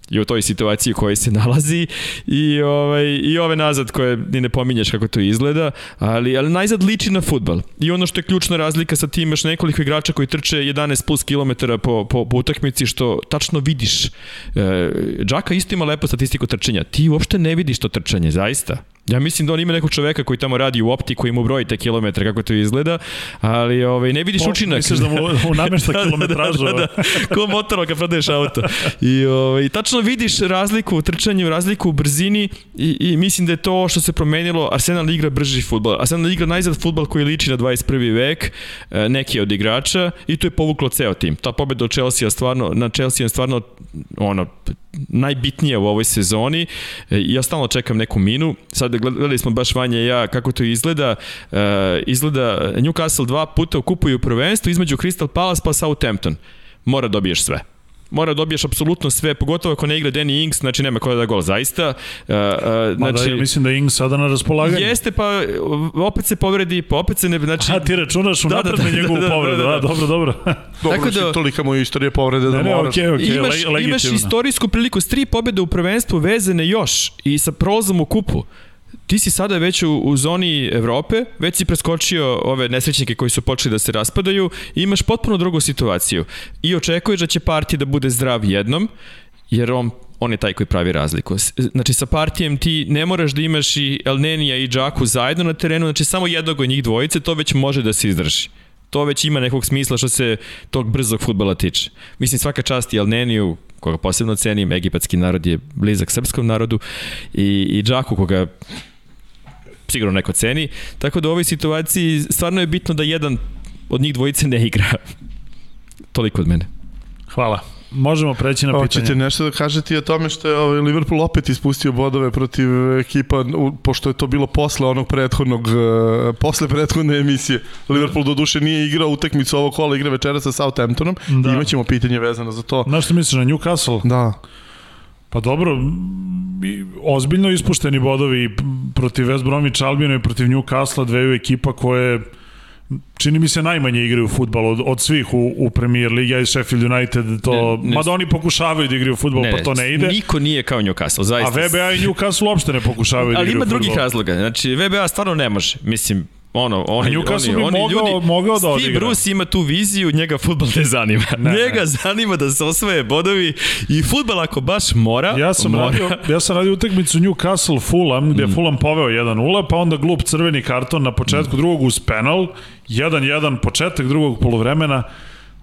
je u toj situaciji u kojoj se nalazi i, ovaj, i ove nazad koje ni ne pominješ kako to izgleda, ali, ali najzad liči na futbal. I ono što je ključna razlika sa tim imaš nekoliko igrača koji trče 11 plus kilometara po, po, po utakmici što tačno vidiš. E, Džaka isto ima lepo statistiku trčanja. Ti uopšte ne vidiš to trčanje, zaista. Ja mislim da on ima nekog čoveka koji tamo radi u opti, koji mu broji te kilometre, kako to izgleda, ali ovaj, ne vidiš o, učinak. Misliš da mu, mu namešta da, kilometražu? da, da, da, da, ko motor kad prodaješ auto. I, ovaj, tačno vidiš razliku u trčanju, razliku u brzini i, i mislim da je to što se promenilo. Arsenal igra brži futbol. Arsenal igra najzad futbol koji liči na 21. vek, e, neki od igrača i to je povuklo ceo tim. Ta pobeda od Chelsea stvarno, na Chelsea je stvarno ono, najbitnija u ovoj sezoni. E, ja stalno čekam neku minu. Sad gledali smo baš Vanja i ja kako to izgleda. E, izgleda Newcastle dva puta kupuju prvenstvo između Crystal Palace pa Southampton. Mora dobiješ sve mora da dobiješ apsolutno sve, pogotovo ako ne igra Danny Ings, znači nema ko da da gol, zaista. Uh, uh, znači, da, ja mislim da je Ings sada na raspolaganju. Jeste, pa opet se povredi, pa opet se ne... Znači, A ti računaš u da, napred da, da, na njegovu da, da, povredu, da, da, da. dobro, dobro. dobro, Tako da, tolika mu je istorija povrede da ne, ne, moraš. Okay, okay, imaš, le, imaš istorijsku priliku s tri pobjede u prvenstvu vezane još i sa prolazom u kupu ti si sada već u, u zoni Evrope, već si preskočio ove nesrećnike koji su počeli da se raspadaju i imaš potpuno drugu situaciju. I očekuješ da će partija da bude zdrav jednom, jer on on je taj koji pravi razliku. Znači sa partijem ti ne moraš da imaš i Elnenija i Džaku zajedno na terenu, znači samo jednog od njih dvojice, to već može da se izdrži. To već ima nekog smisla što se tog brzog futbala tiče. Mislim svaka čast i Elneniju, koga posebno cenim, egipatski narod je blizak srpskom narodu i, i Džaku koga sigurno neko ceni. Tako da u ovoj situaciji stvarno je bitno da jedan od njih dvojice ne igra. Toliko od mene. Hvala. Možemo preći na pitanje. Hoćete nešto da kažete o tome što je ovaj Liverpool opet ispustio bodove protiv ekipa, pošto je to bilo posle onog prethodnog, uh, posle prethodne emisije. Liverpool do duše nije igrao utakmicu ovog kola, igra večera sa Southamptonom. Da. Imaćemo pitanje vezano za to. Znaš što misliš na Newcastle? Da. Pa dobro, ozbiljno ispušteni bodovi protiv West Bromwich Albiona i protiv Newcastle, dveju ekipa koje čini mi se najmanje igraju futbal od, od svih u, u Premier Ligi, i Sheffield United to, ne, ne, mada oni pokušavaju da igraju futbal, ne, pa to ne ide. Niko nije kao Newcastle, zaista. A VBA i Newcastle uopšte ne pokušavaju da igraju futbal. Ali ima drugih futbol. razloga, znači VBA stvarno ne može, mislim, ono, oni, A Newcastle oni, bi oni mogao, ljudi, mogao da odigra. Steve Bruce ima tu viziju, njega futbol ne zanima. Ne, njega ne. zanima da se osvoje bodovi i futbol ako baš mora, ja sam mora. Radio, ja sam radio utakmicu Newcastle Fulham, gde mm. Fulham poveo 1-0, pa onda glup crveni karton na početku mm. drugog uz penal, 1-1 početak drugog polovremena,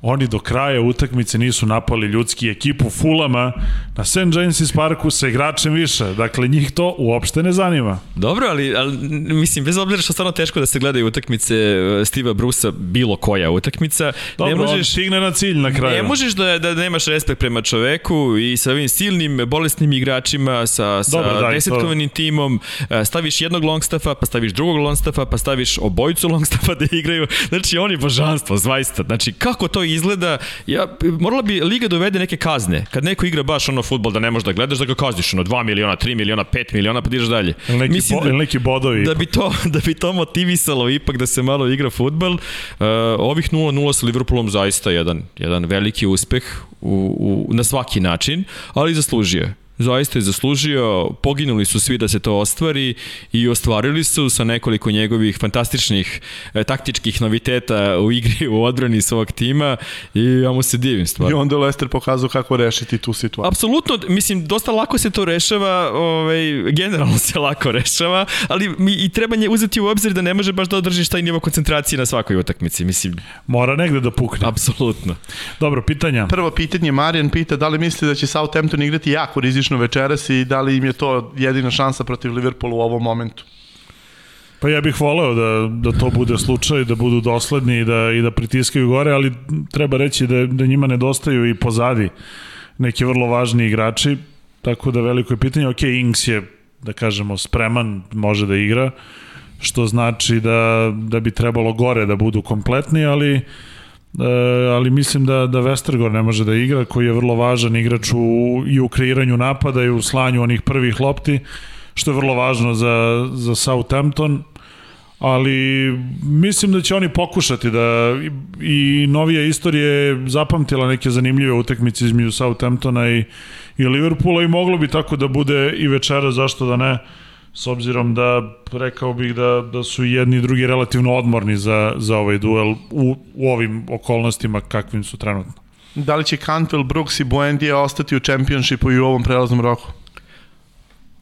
oni do kraja utakmice nisu napali ljudski ekipu Fulama na St. James's Parku sa igračem više. Dakle, njih to uopšte ne zanima. Dobro, ali, ali mislim, bez obzira što stvarno teško da se gledaju utakmice uh, Steve'a Brusa, bilo koja utakmica, Dobro, ne možeš, on stigne na cilj na kraju. Ne možeš da, da nemaš respekt prema čoveku i sa ovim silnim, bolesnim igračima, sa, sa Dobro, daj, desetkovanim to... timom, uh, staviš jednog longstaffa, pa staviš drugog longstaffa, pa staviš obojicu longstaffa da igraju. Znači, oni božanstvo, zvaista. Znači, kako to izgleda, ja, morala bi Liga dovede neke kazne. Kad neko igra baš ono futbol da ne možeš da gledaš, da ga kazniš ono 2 miliona, 3 miliona, 5 miliona, pa dižeš dalje. Ili neki, Mislim bo, da, neki bodovi. Da bi, to, da bi to motivisalo ipak da se malo igra futbol. Uh, ovih 0-0 sa Liverpoolom zaista jedan, jedan veliki uspeh u, u, na svaki način, ali zaslužio je zaista je zaslužio, poginuli su svi da se to ostvari i ostvarili su sa nekoliko njegovih fantastičnih e, taktičkih noviteta u igri u odbrani svog tima i ja mu se divim stvarno. I onda Lester pokazao kako rešiti tu situaciju. Apsolutno, mislim, dosta lako se to rešava, ovaj, generalno se lako rešava, ali mi i treba nje uzeti u obzir da ne može baš da održiš taj nivo koncentracije na svakoj utakmici, mislim. Mora negde da pukne. Apsolutno. Dobro, pitanja. Prvo pitanje, Marijan pita da li misli da će Southampton igrati jako rizično odlično večeras i da li im je to jedina šansa protiv Liverpoola u ovom momentu? Pa ja bih voleo da, da to bude slučaj, da budu dosledni i da, i da pritiskaju gore, ali treba reći da, da njima nedostaju i pozadi neki vrlo važni igrači, tako da veliko je pitanje, ok, Ings je, da kažemo, spreman, može da igra, što znači da, da bi trebalo gore da budu kompletni, ali uh, E, ali mislim da, da Westergor ne može da igra, koji je vrlo važan igrač u, i u kreiranju napada i u slanju onih prvih lopti, što je vrlo važno za, za Southampton, ali mislim da će oni pokušati da i novija istorija je zapamtila neke zanimljive utakmice između Southamptona i, i Liverpoola i moglo bi tako da bude i večera, zašto da ne, s obzirom da rekao bih da, da su jedni i drugi relativno odmorni za, za ovaj duel u, u ovim okolnostima kakvim su trenutno. Da li će Cantwell, Brooks i Buendija ostati u čempionšipu i u ovom prelaznom roku?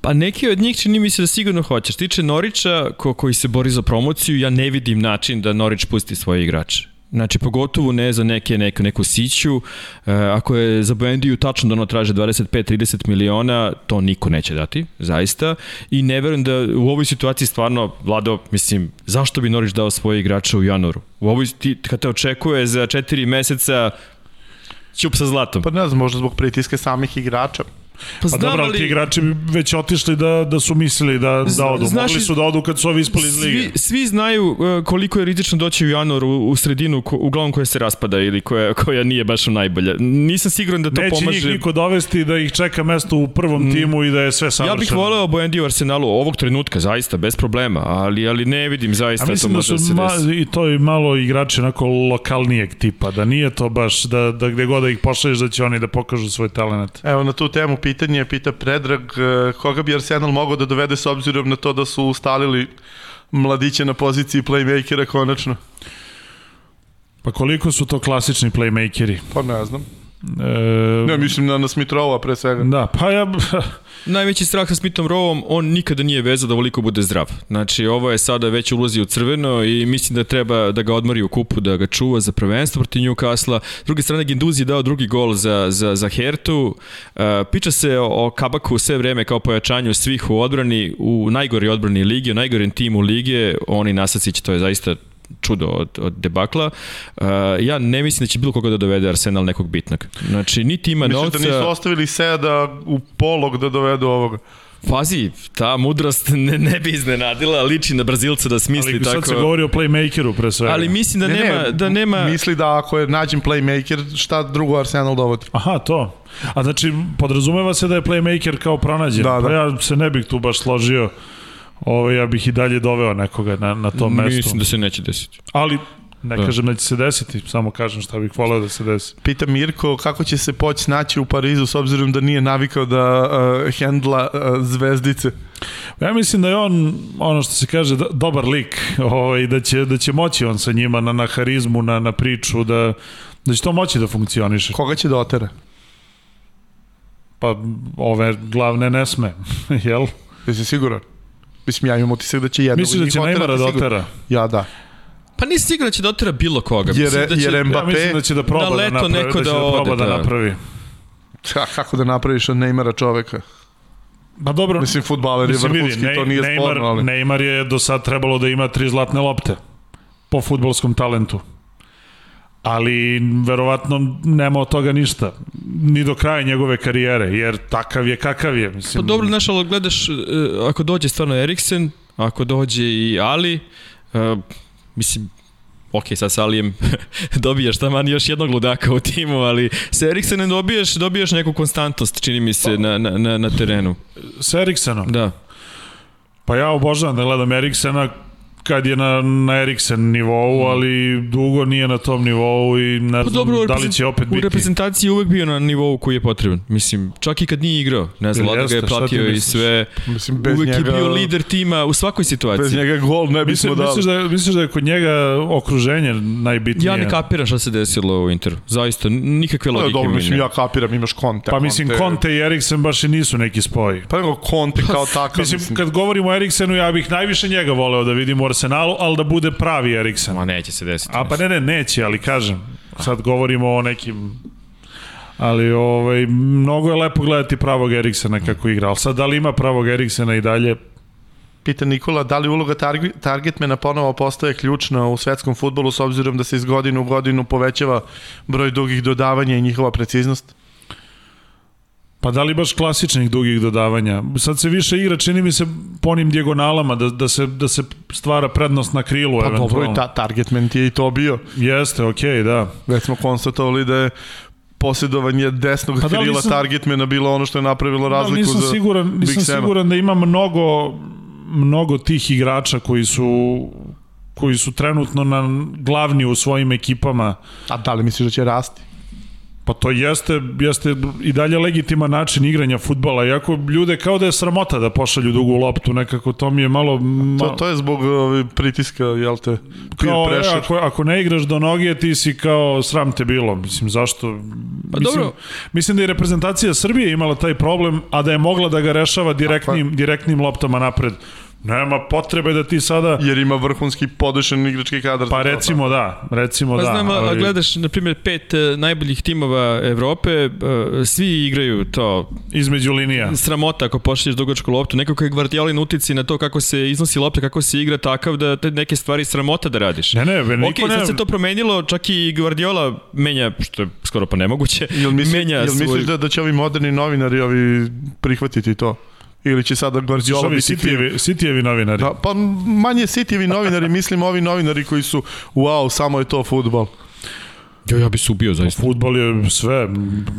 Pa neki od njih čini mi se da sigurno hoće. Što tiče Norića, ko, koji se bori za promociju, ja ne vidim način da Norić pusti svoje igrače. Znači, pogotovo ne za neke, neku, neku siću. E, ako je za Bendiju tačno da ono traže 25-30 miliona, to niko neće dati, zaista. I ne verujem da u ovoj situaciji stvarno, Vlado, mislim, zašto bi Norić dao svoje igrače u januaru? U ovoj, ti, kad te očekuje za 4 meseca, ćup sa zlatom. Pa ne znam, možda zbog pritiske samih igrača. Pa, pa dobro, ali ti igrači bi već otišli da, da su mislili da, da odu. Znaš, Mogli su da odu kad su ovi ispali iz lige. Svi, svi znaju uh, koliko je rizično doći u januar u, u sredinu, ko, uglavnom koja se raspada ili koja, koja nije baš najbolja. Nisam siguran da to Neće pomaže. Neće njih niko dovesti da ih čeka mesto u prvom mm. timu i da je sve savršeno. Ja bih voleo Bojendi u Arsenalu ovog trenutka, zaista, bez problema, ali, ali ne vidim zaista to da može da, se ma, I to je malo igrači onako lokalnijeg tipa, da nije to baš da, da gde god da ih pošalješ da će oni da pokažu svoj talent. Evo na tu temu pitanje pita Predrag, e, koga bi Arsenal mogao da dovede s obzirom na to da su ustalili mladiće na poziciji playmakera konačno? Pa koliko su to klasični playmakeri? Pa ne znam. E... Ne, mislim na, na Smith pre svega. Da, pa ja... Najveći strah sa Smithom Rovom, on nikada nije vezao da voliko bude zdrav. Znači, ovo je sada već ulazi u crveno i mislim da treba da ga odmori u kupu, da ga čuva za prvenstvo protiv Newcastle. S druge strane, Ginduzi je dao drugi gol za, za, za Hertu. Uh, piča se o, Kabaku sve vreme kao pojačanju svih u odbrani, u najgori odbrani ligi, u najgorem timu lige. Oni Nasacić, to je zaista čudo od, od debakla. Uh, ja ne mislim da će bilo koga da dovede Arsenal nekog bitnog. Znači, niti ima Mislim novca... Mislim da nisu ostavili Seda u polog da dovedu ovoga. Pazi, ta mudrost ne, ne bi iznenadila, liči na Brazilca da smisli ali, tako. Ali sad se govori o playmakeru pre svega. Ali mislim da ne, nema... Ne, da nema... Misli da ako je nađen playmaker, šta drugo Arsenal dovodi. Aha, to. A znači, podrazumeva se da je playmaker kao pronađen. Da, da. Pa ja se ne bih tu baš složio. Ovo, ja bih i dalje doveo nekoga na, na tom mestu. Mislim da se neće desiti. Ali Ne da. kažem da će se desiti, samo kažem šta bih voleo da se desi. Pita Mirko kako će se poći snaći u Parizu s obzirom da nije navikao da uh, hendla uh, zvezdice. Ja mislim da je on, ono što se kaže, dobar lik, ovaj, da, će, da će moći on sa njima na, na harizmu, na, na priču, da, da će to moći da funkcioniše. Koga će da otera? Pa ove glavne ne sme, jel? Jesi siguran? Mislim, ja imam utisak da će jedno Misliš da će Neymara da otera? Ja, da. Pa nisi siguran da će da otera bilo koga. Jer- Mislim da će, jer Mbappé- Ja mislim da će da proba Na da leto napravi, neko da da da proba da da. napravi. Ha, kako da napraviš od Neymara čoveka? Pa dobro, Mislim, futbaler je vrhunski, Ne- to nije Neymar, sporno, ali... Neymar je do sad trebalo da ima tri zlatne lopte po futbolskom talentu. Ali verovatno nema od toga ništa. Ni do kraja njegove karijere, jer takav je kakav je. Pa Mislim, dobro, znaš, ali gledaš, e, ako dođe stvarno Eriksen, ako dođe i Ali, e, mislim, ok, sad sa Alijem dobijaš taman još jednog ludaka u timu, ali sa Eriksenem dobiješ, dobiješ neku konstantnost, čini mi se, na, na, na, na terenu. S Eriksenom. Da. Pa ja obožavam da gledam Eriksena kad je na, na Eriksen nivou, ali dugo nije na tom nivou i ne Pa znam dobro, u da li će opet U biti. reprezentaciji je uvek bio na nivou koji je potreban. Mislim, čak i kad nije igrao. Ne znam, Lada ga je platio i sve. Mislim, bez Uvek njega, je bio lider tima u svakoj Bez situaciji. njega gol ne bismo Mislim, dali. misliš, da, misliš da je kod njega okruženje najbitnije? Ja ne kapiram šta se desilo u Interu. Zaista, nikakve Pa, logike dobro, mi mislim, ja kapiram, imaš Conte. Pa mislim, Conte i Eriksen baš i nisu neki spoj. Pa nego Conte kao takav, Mislim, mislim, kad govorimo o Eriksenu, ja bih najviše njega voleo da vidim u Arsenalu, ali da bude pravi Eriksen. Ma neće se desiti. A pa ne, ne, neće, ali kažem, sad govorimo o nekim ali ovaj, mnogo je lepo gledati pravog Eriksena kako igra, ali sad da li ima pravog Eriksena i dalje, Pita Nikola, da li uloga targ targetmena ponovo postaje ključna u svetskom futbolu s obzirom da se iz godine u godinu povećava broj dugih dodavanja i njihova preciznost? Pa da li baš klasičnih dugih dodavanja? Sad se više igra, čini mi se, po onim dijagonalama, da, da, se, da se stvara prednost na krilu, Pa dobro, eventualno. i ta, targetman ti je i to bio. Jeste, okej, okay, da. Već smo konstatovali da je posjedovanje desnog Pa da krila nisam- targetmana bilo ono što je napravilo razliku da, nisam za siguran, Big nisam siguran da ima mnogo mnogo tih igrača koji su koji su trenutno na glavni u svojim ekipama. A da li misliš da će rasti? Pa to jeste, jeste i dalje legitiman način igranja futbala, iako ljude kao da je sramota da pošalju dugu loptu, nekako to mi je malo... To, malo to je zbog ovaj, pritiska, jel te, peer kao, e, ako, ako ne igraš do noge, ti si kao sram te bilo. Mislim, zašto? Pa mislim, dobro. Mislim da je reprezentacija Srbije imala taj problem, a da je mogla da ga rešava direktnim, direktnim loptama napred. Nema potrebe da ti sada... Jer ima vrhunski podešen igrački kadar. Pa to. recimo da, recimo Pa da. znam, a ali- gledaš, na primjer, pet e, najboljih timova Evrope, e, svi igraju to Između linija. sramota ako pošalješ dugačku loptu. Nekako je Gvardiolin utici na to kako se iznosi lopta, kako se igra takav da te neke stvari sramota da radiš. Ne, ne, niko ne... sad se to promenilo, čak i Guardiola menja, što je skoro pa nemoguće, Jel, misli, menja jel svoj... misliš da, da će ovi moderni novinari ovi prihvatiti to? Ili će sada Guardiola Ovi biti kriv? Sitijevi, Sitijevi novinari. Da, pa manje Cityjevi novinari, mislim ovi novinari koji su wow, samo je to futbol. Jo, ja bi se ubio zaista. Futbol je sve,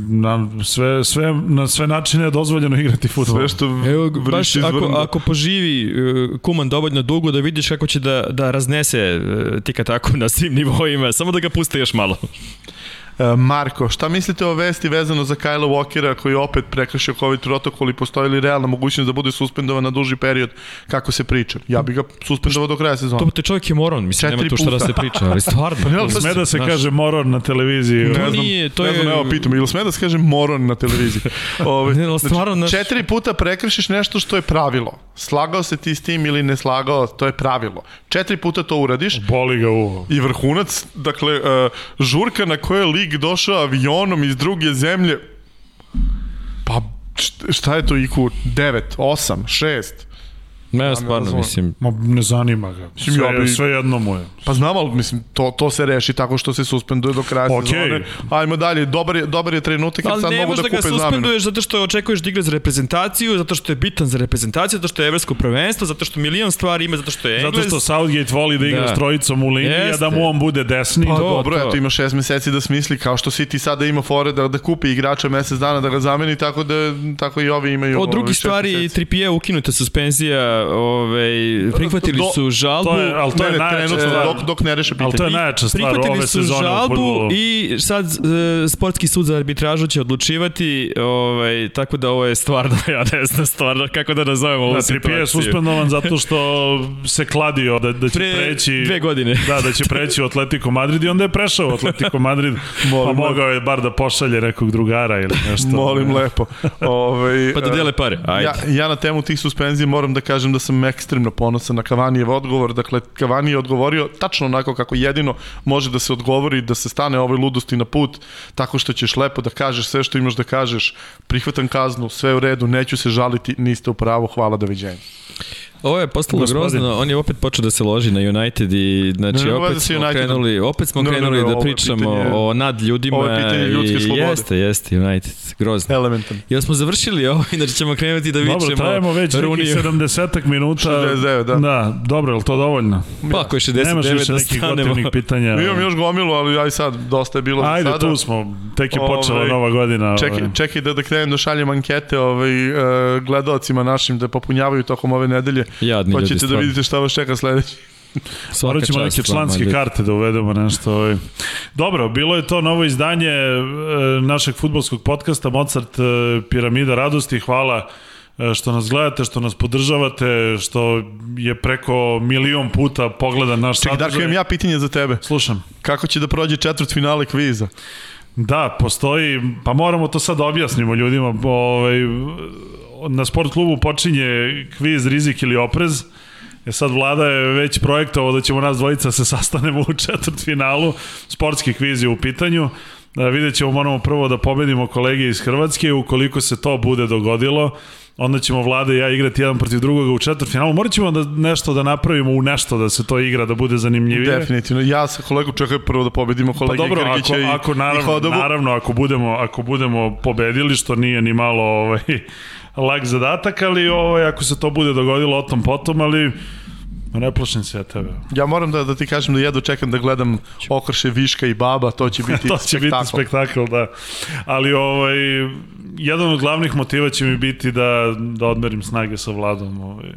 na sve, sve, na sve načine je dozvoljeno igrati futbol. Sve što Evo, baš ako, ako poživi e, Kuman dovoljno dugo da vidiš kako će da, da raznese e, tika tako na svim nivoima, samo da ga puste još malo. E, Marko, šta mislite o vesti vezano za Kyle Walkera koji je opet prekršio COVID protokol i postoji li realna mogućnost da bude suspendovan na duži period kako se priča? Ja bih ga suspendovao do kraja sezona. To te čovjek je moron, mislim, Četiri nema tu šta da se priča, ali stvarno. Pa ne, ali Sme da se Znaš, kaže moror na televiziji. To Ne znam, nije, to ne znam, je- evo pitam, ili sme da se kaže moron na televiziji? Ove, Ne, stvarno, znaš- četiri puta prekršiš nešto što je pravilo. Slagao se ti s tim ili ne slagao, to je pravilo. Četiri puta to uradiš Boli ga uvo. i vrhunac, dakle, uh, žurka na kojoj je lig došao avionom iz druge zemlje, pa št- šta je to IQ? 9, 8, 6? Ne, stvarno, razumem. mislim, Ma, ne zanima ga. Mislim, Sve, ja bi- sve jedno mu je. Pa znam, ali mislim, to, to se reši tako što se suspenduje do kraja Okej. sezone. Ajmo dalje, dobar je, dobar je trenutak jer ali sad ne mogu da možeš da ga kupe zamenu. suspenduješ zato što očekuješ da igra za reprezentaciju, zato što je bitan za reprezentaciju, zato što je evropsko prvenstvo, zato što milion stvari ima, zato što je Englez. Zato što Southgate voli da igra Da. s trojicom u liniji, a Jeste. da mu on bude desni. Pa To, dobro, to. eto ima šest meseci da smisli, kao što City sada ima fore da, da kupi igrača mesec dana da ga zameni, tako da tako i ovi imaju Od drugih stvari, meseci. Tripije ukinuta suspenzija, ovaj, prihvatili su žalbu. To je, ali to Ne, je ne, najjača trenutno, stvar. dok, dok ne reše pitanje. Ali to je najjača stvar Prihvatili ove su žalbu i sad e, sportski sud za arbitražu će odlučivati, ovaj, tako da ovo je stvarno, ja ne znam stvarno kako da nazovem ovu Da, situaciju. Trippier je suspendovan zato što se kladio da, da će Pre preći... dve godine. Da, da će preći u Atletico Madrid i onda je prešao u Atletico Madrid, pa mogao je bar da pošalje nekog drugara ili nešto. Molim lepo. Ove, Pa da dele pare, ajde. Ja, ja na temu tih suspenzija moram da kažem kažem da sam ekstremno ponosan na Kavanijev odgovor. Dakle, Kavani je odgovorio tačno onako kako jedino može da se odgovori, da se stane ovoj ludosti na put, tako što ćeš lepo da kažeš sve što imaš da kažeš, prihvatam kaznu, sve u redu, neću se žaliti, niste u pravu, hvala, doviđenja. Ovo je postalo Gospodin. grozno, on je opet počeo da se loži na United i znači ne, ne, opet, smo United. krenuli, opet smo no, krenuli no, no, da pričamo pitanje, o nad ljudima ovo je pitanje ljudske i slobode. jeste, jeste United, grozno. Elementan. Jel smo završili ovo, inače ćemo krenuti da vičemo Dobro, trajemo već Runiju. nekih 70 minuta. 69, da. Da, dobro, je to dovoljno? Pa, ako je 69 Nemaš više da nekih gotivnih pitanja. Imam još gomilu, ali aj sad, dosta je bilo Ajde, sada. tu smo, tek je počela ovaj, nova godina. Čekaj, ovaj. čekaj da, da krenem da šaljem ankete ovaj, uh, gledalcima našim da popunjavaju tokom ove nedelje. Jadni pa ćete da vidite šta vas čeka sledeći. Morat ćemo neke članske man, karte da uvedemo nešto. Ovaj. Dobro, bilo je to novo izdanje e, našeg futbolskog podcasta Mozart e, Piramida radosti. Hvala e, što nas gledate, što nas podržavate, što je preko milion puta pogledan naš Ček, sadržaj. Čekaj, imam ja pitanje za tebe. Slušam. Kako će da prođe četvrt finale kviza? Da, postoji, pa moramo to sad objasnimo ljudima. Ovaj, na sport klubu počinje kviz rizik ili oprez. E sad vlada je već projektovao da ćemo nas dvojica se sastanemo u četvrt finalu, sportski kviz je u pitanju. Da, vidjet ćemo, moramo prvo da pobedimo kolege iz Hrvatske, ukoliko se to bude dogodilo, onda ćemo Vlada i ja igrati jedan protiv drugoga u četvrt finalu. Morat ćemo da nešto da napravimo u nešto da se to igra, da bude zanimljivije. Definitivno. Ja sa kolegom čekaj prvo da pobedimo kolege pa dobro, Krgića ako, ako, naravno, i naravno, ako budemo, ako budemo pobedili, što nije ni malo ovaj, lag zadatak, ali ovaj, ako se to bude dogodilo o tom potom, ali Ne plašim se ja tebe. Ja moram da, da ti kažem da jedno čekam da gledam okrše Viška i Baba, to će biti to će spektakl. biti spektakl, da. Ali ovaj, jedan od glavnih motiva će mi biti da, da odmerim snage sa Vladom. Ovaj.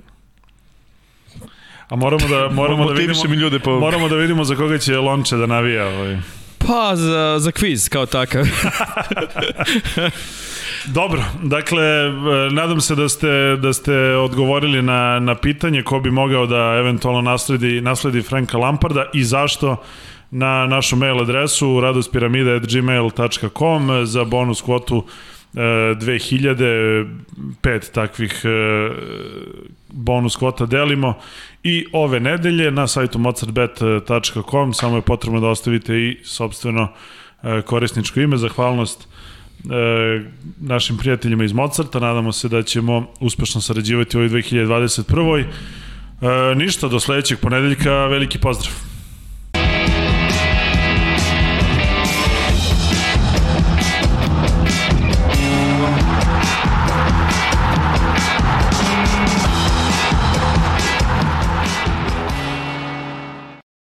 A moramo da, moramo da vidimo, mi ljude po... moramo da vidimo za koga će Lonče da navija. Ovaj. Pa, za, za kviz kao takav. Dobro, dakle, e, nadam se da ste, da ste odgovorili na, na pitanje ko bi mogao da eventualno nasledi, nasledi Franka Lamparda i zašto na našu mail adresu radospiramida.gmail.com za bonus kvotu 2000 pet takvih e, bonus kvota delimo. I ove nedelje na sajtu mozartbet.com samo je potrebno da ostavite i sobstveno e, korisničko ime, zahvalnost e, našim prijateljima iz Mozarta, nadamo se da ćemo uspešno sarađivati u ovoj 2021. E, ništa, do sledećeg ponedeljka, veliki pozdrav!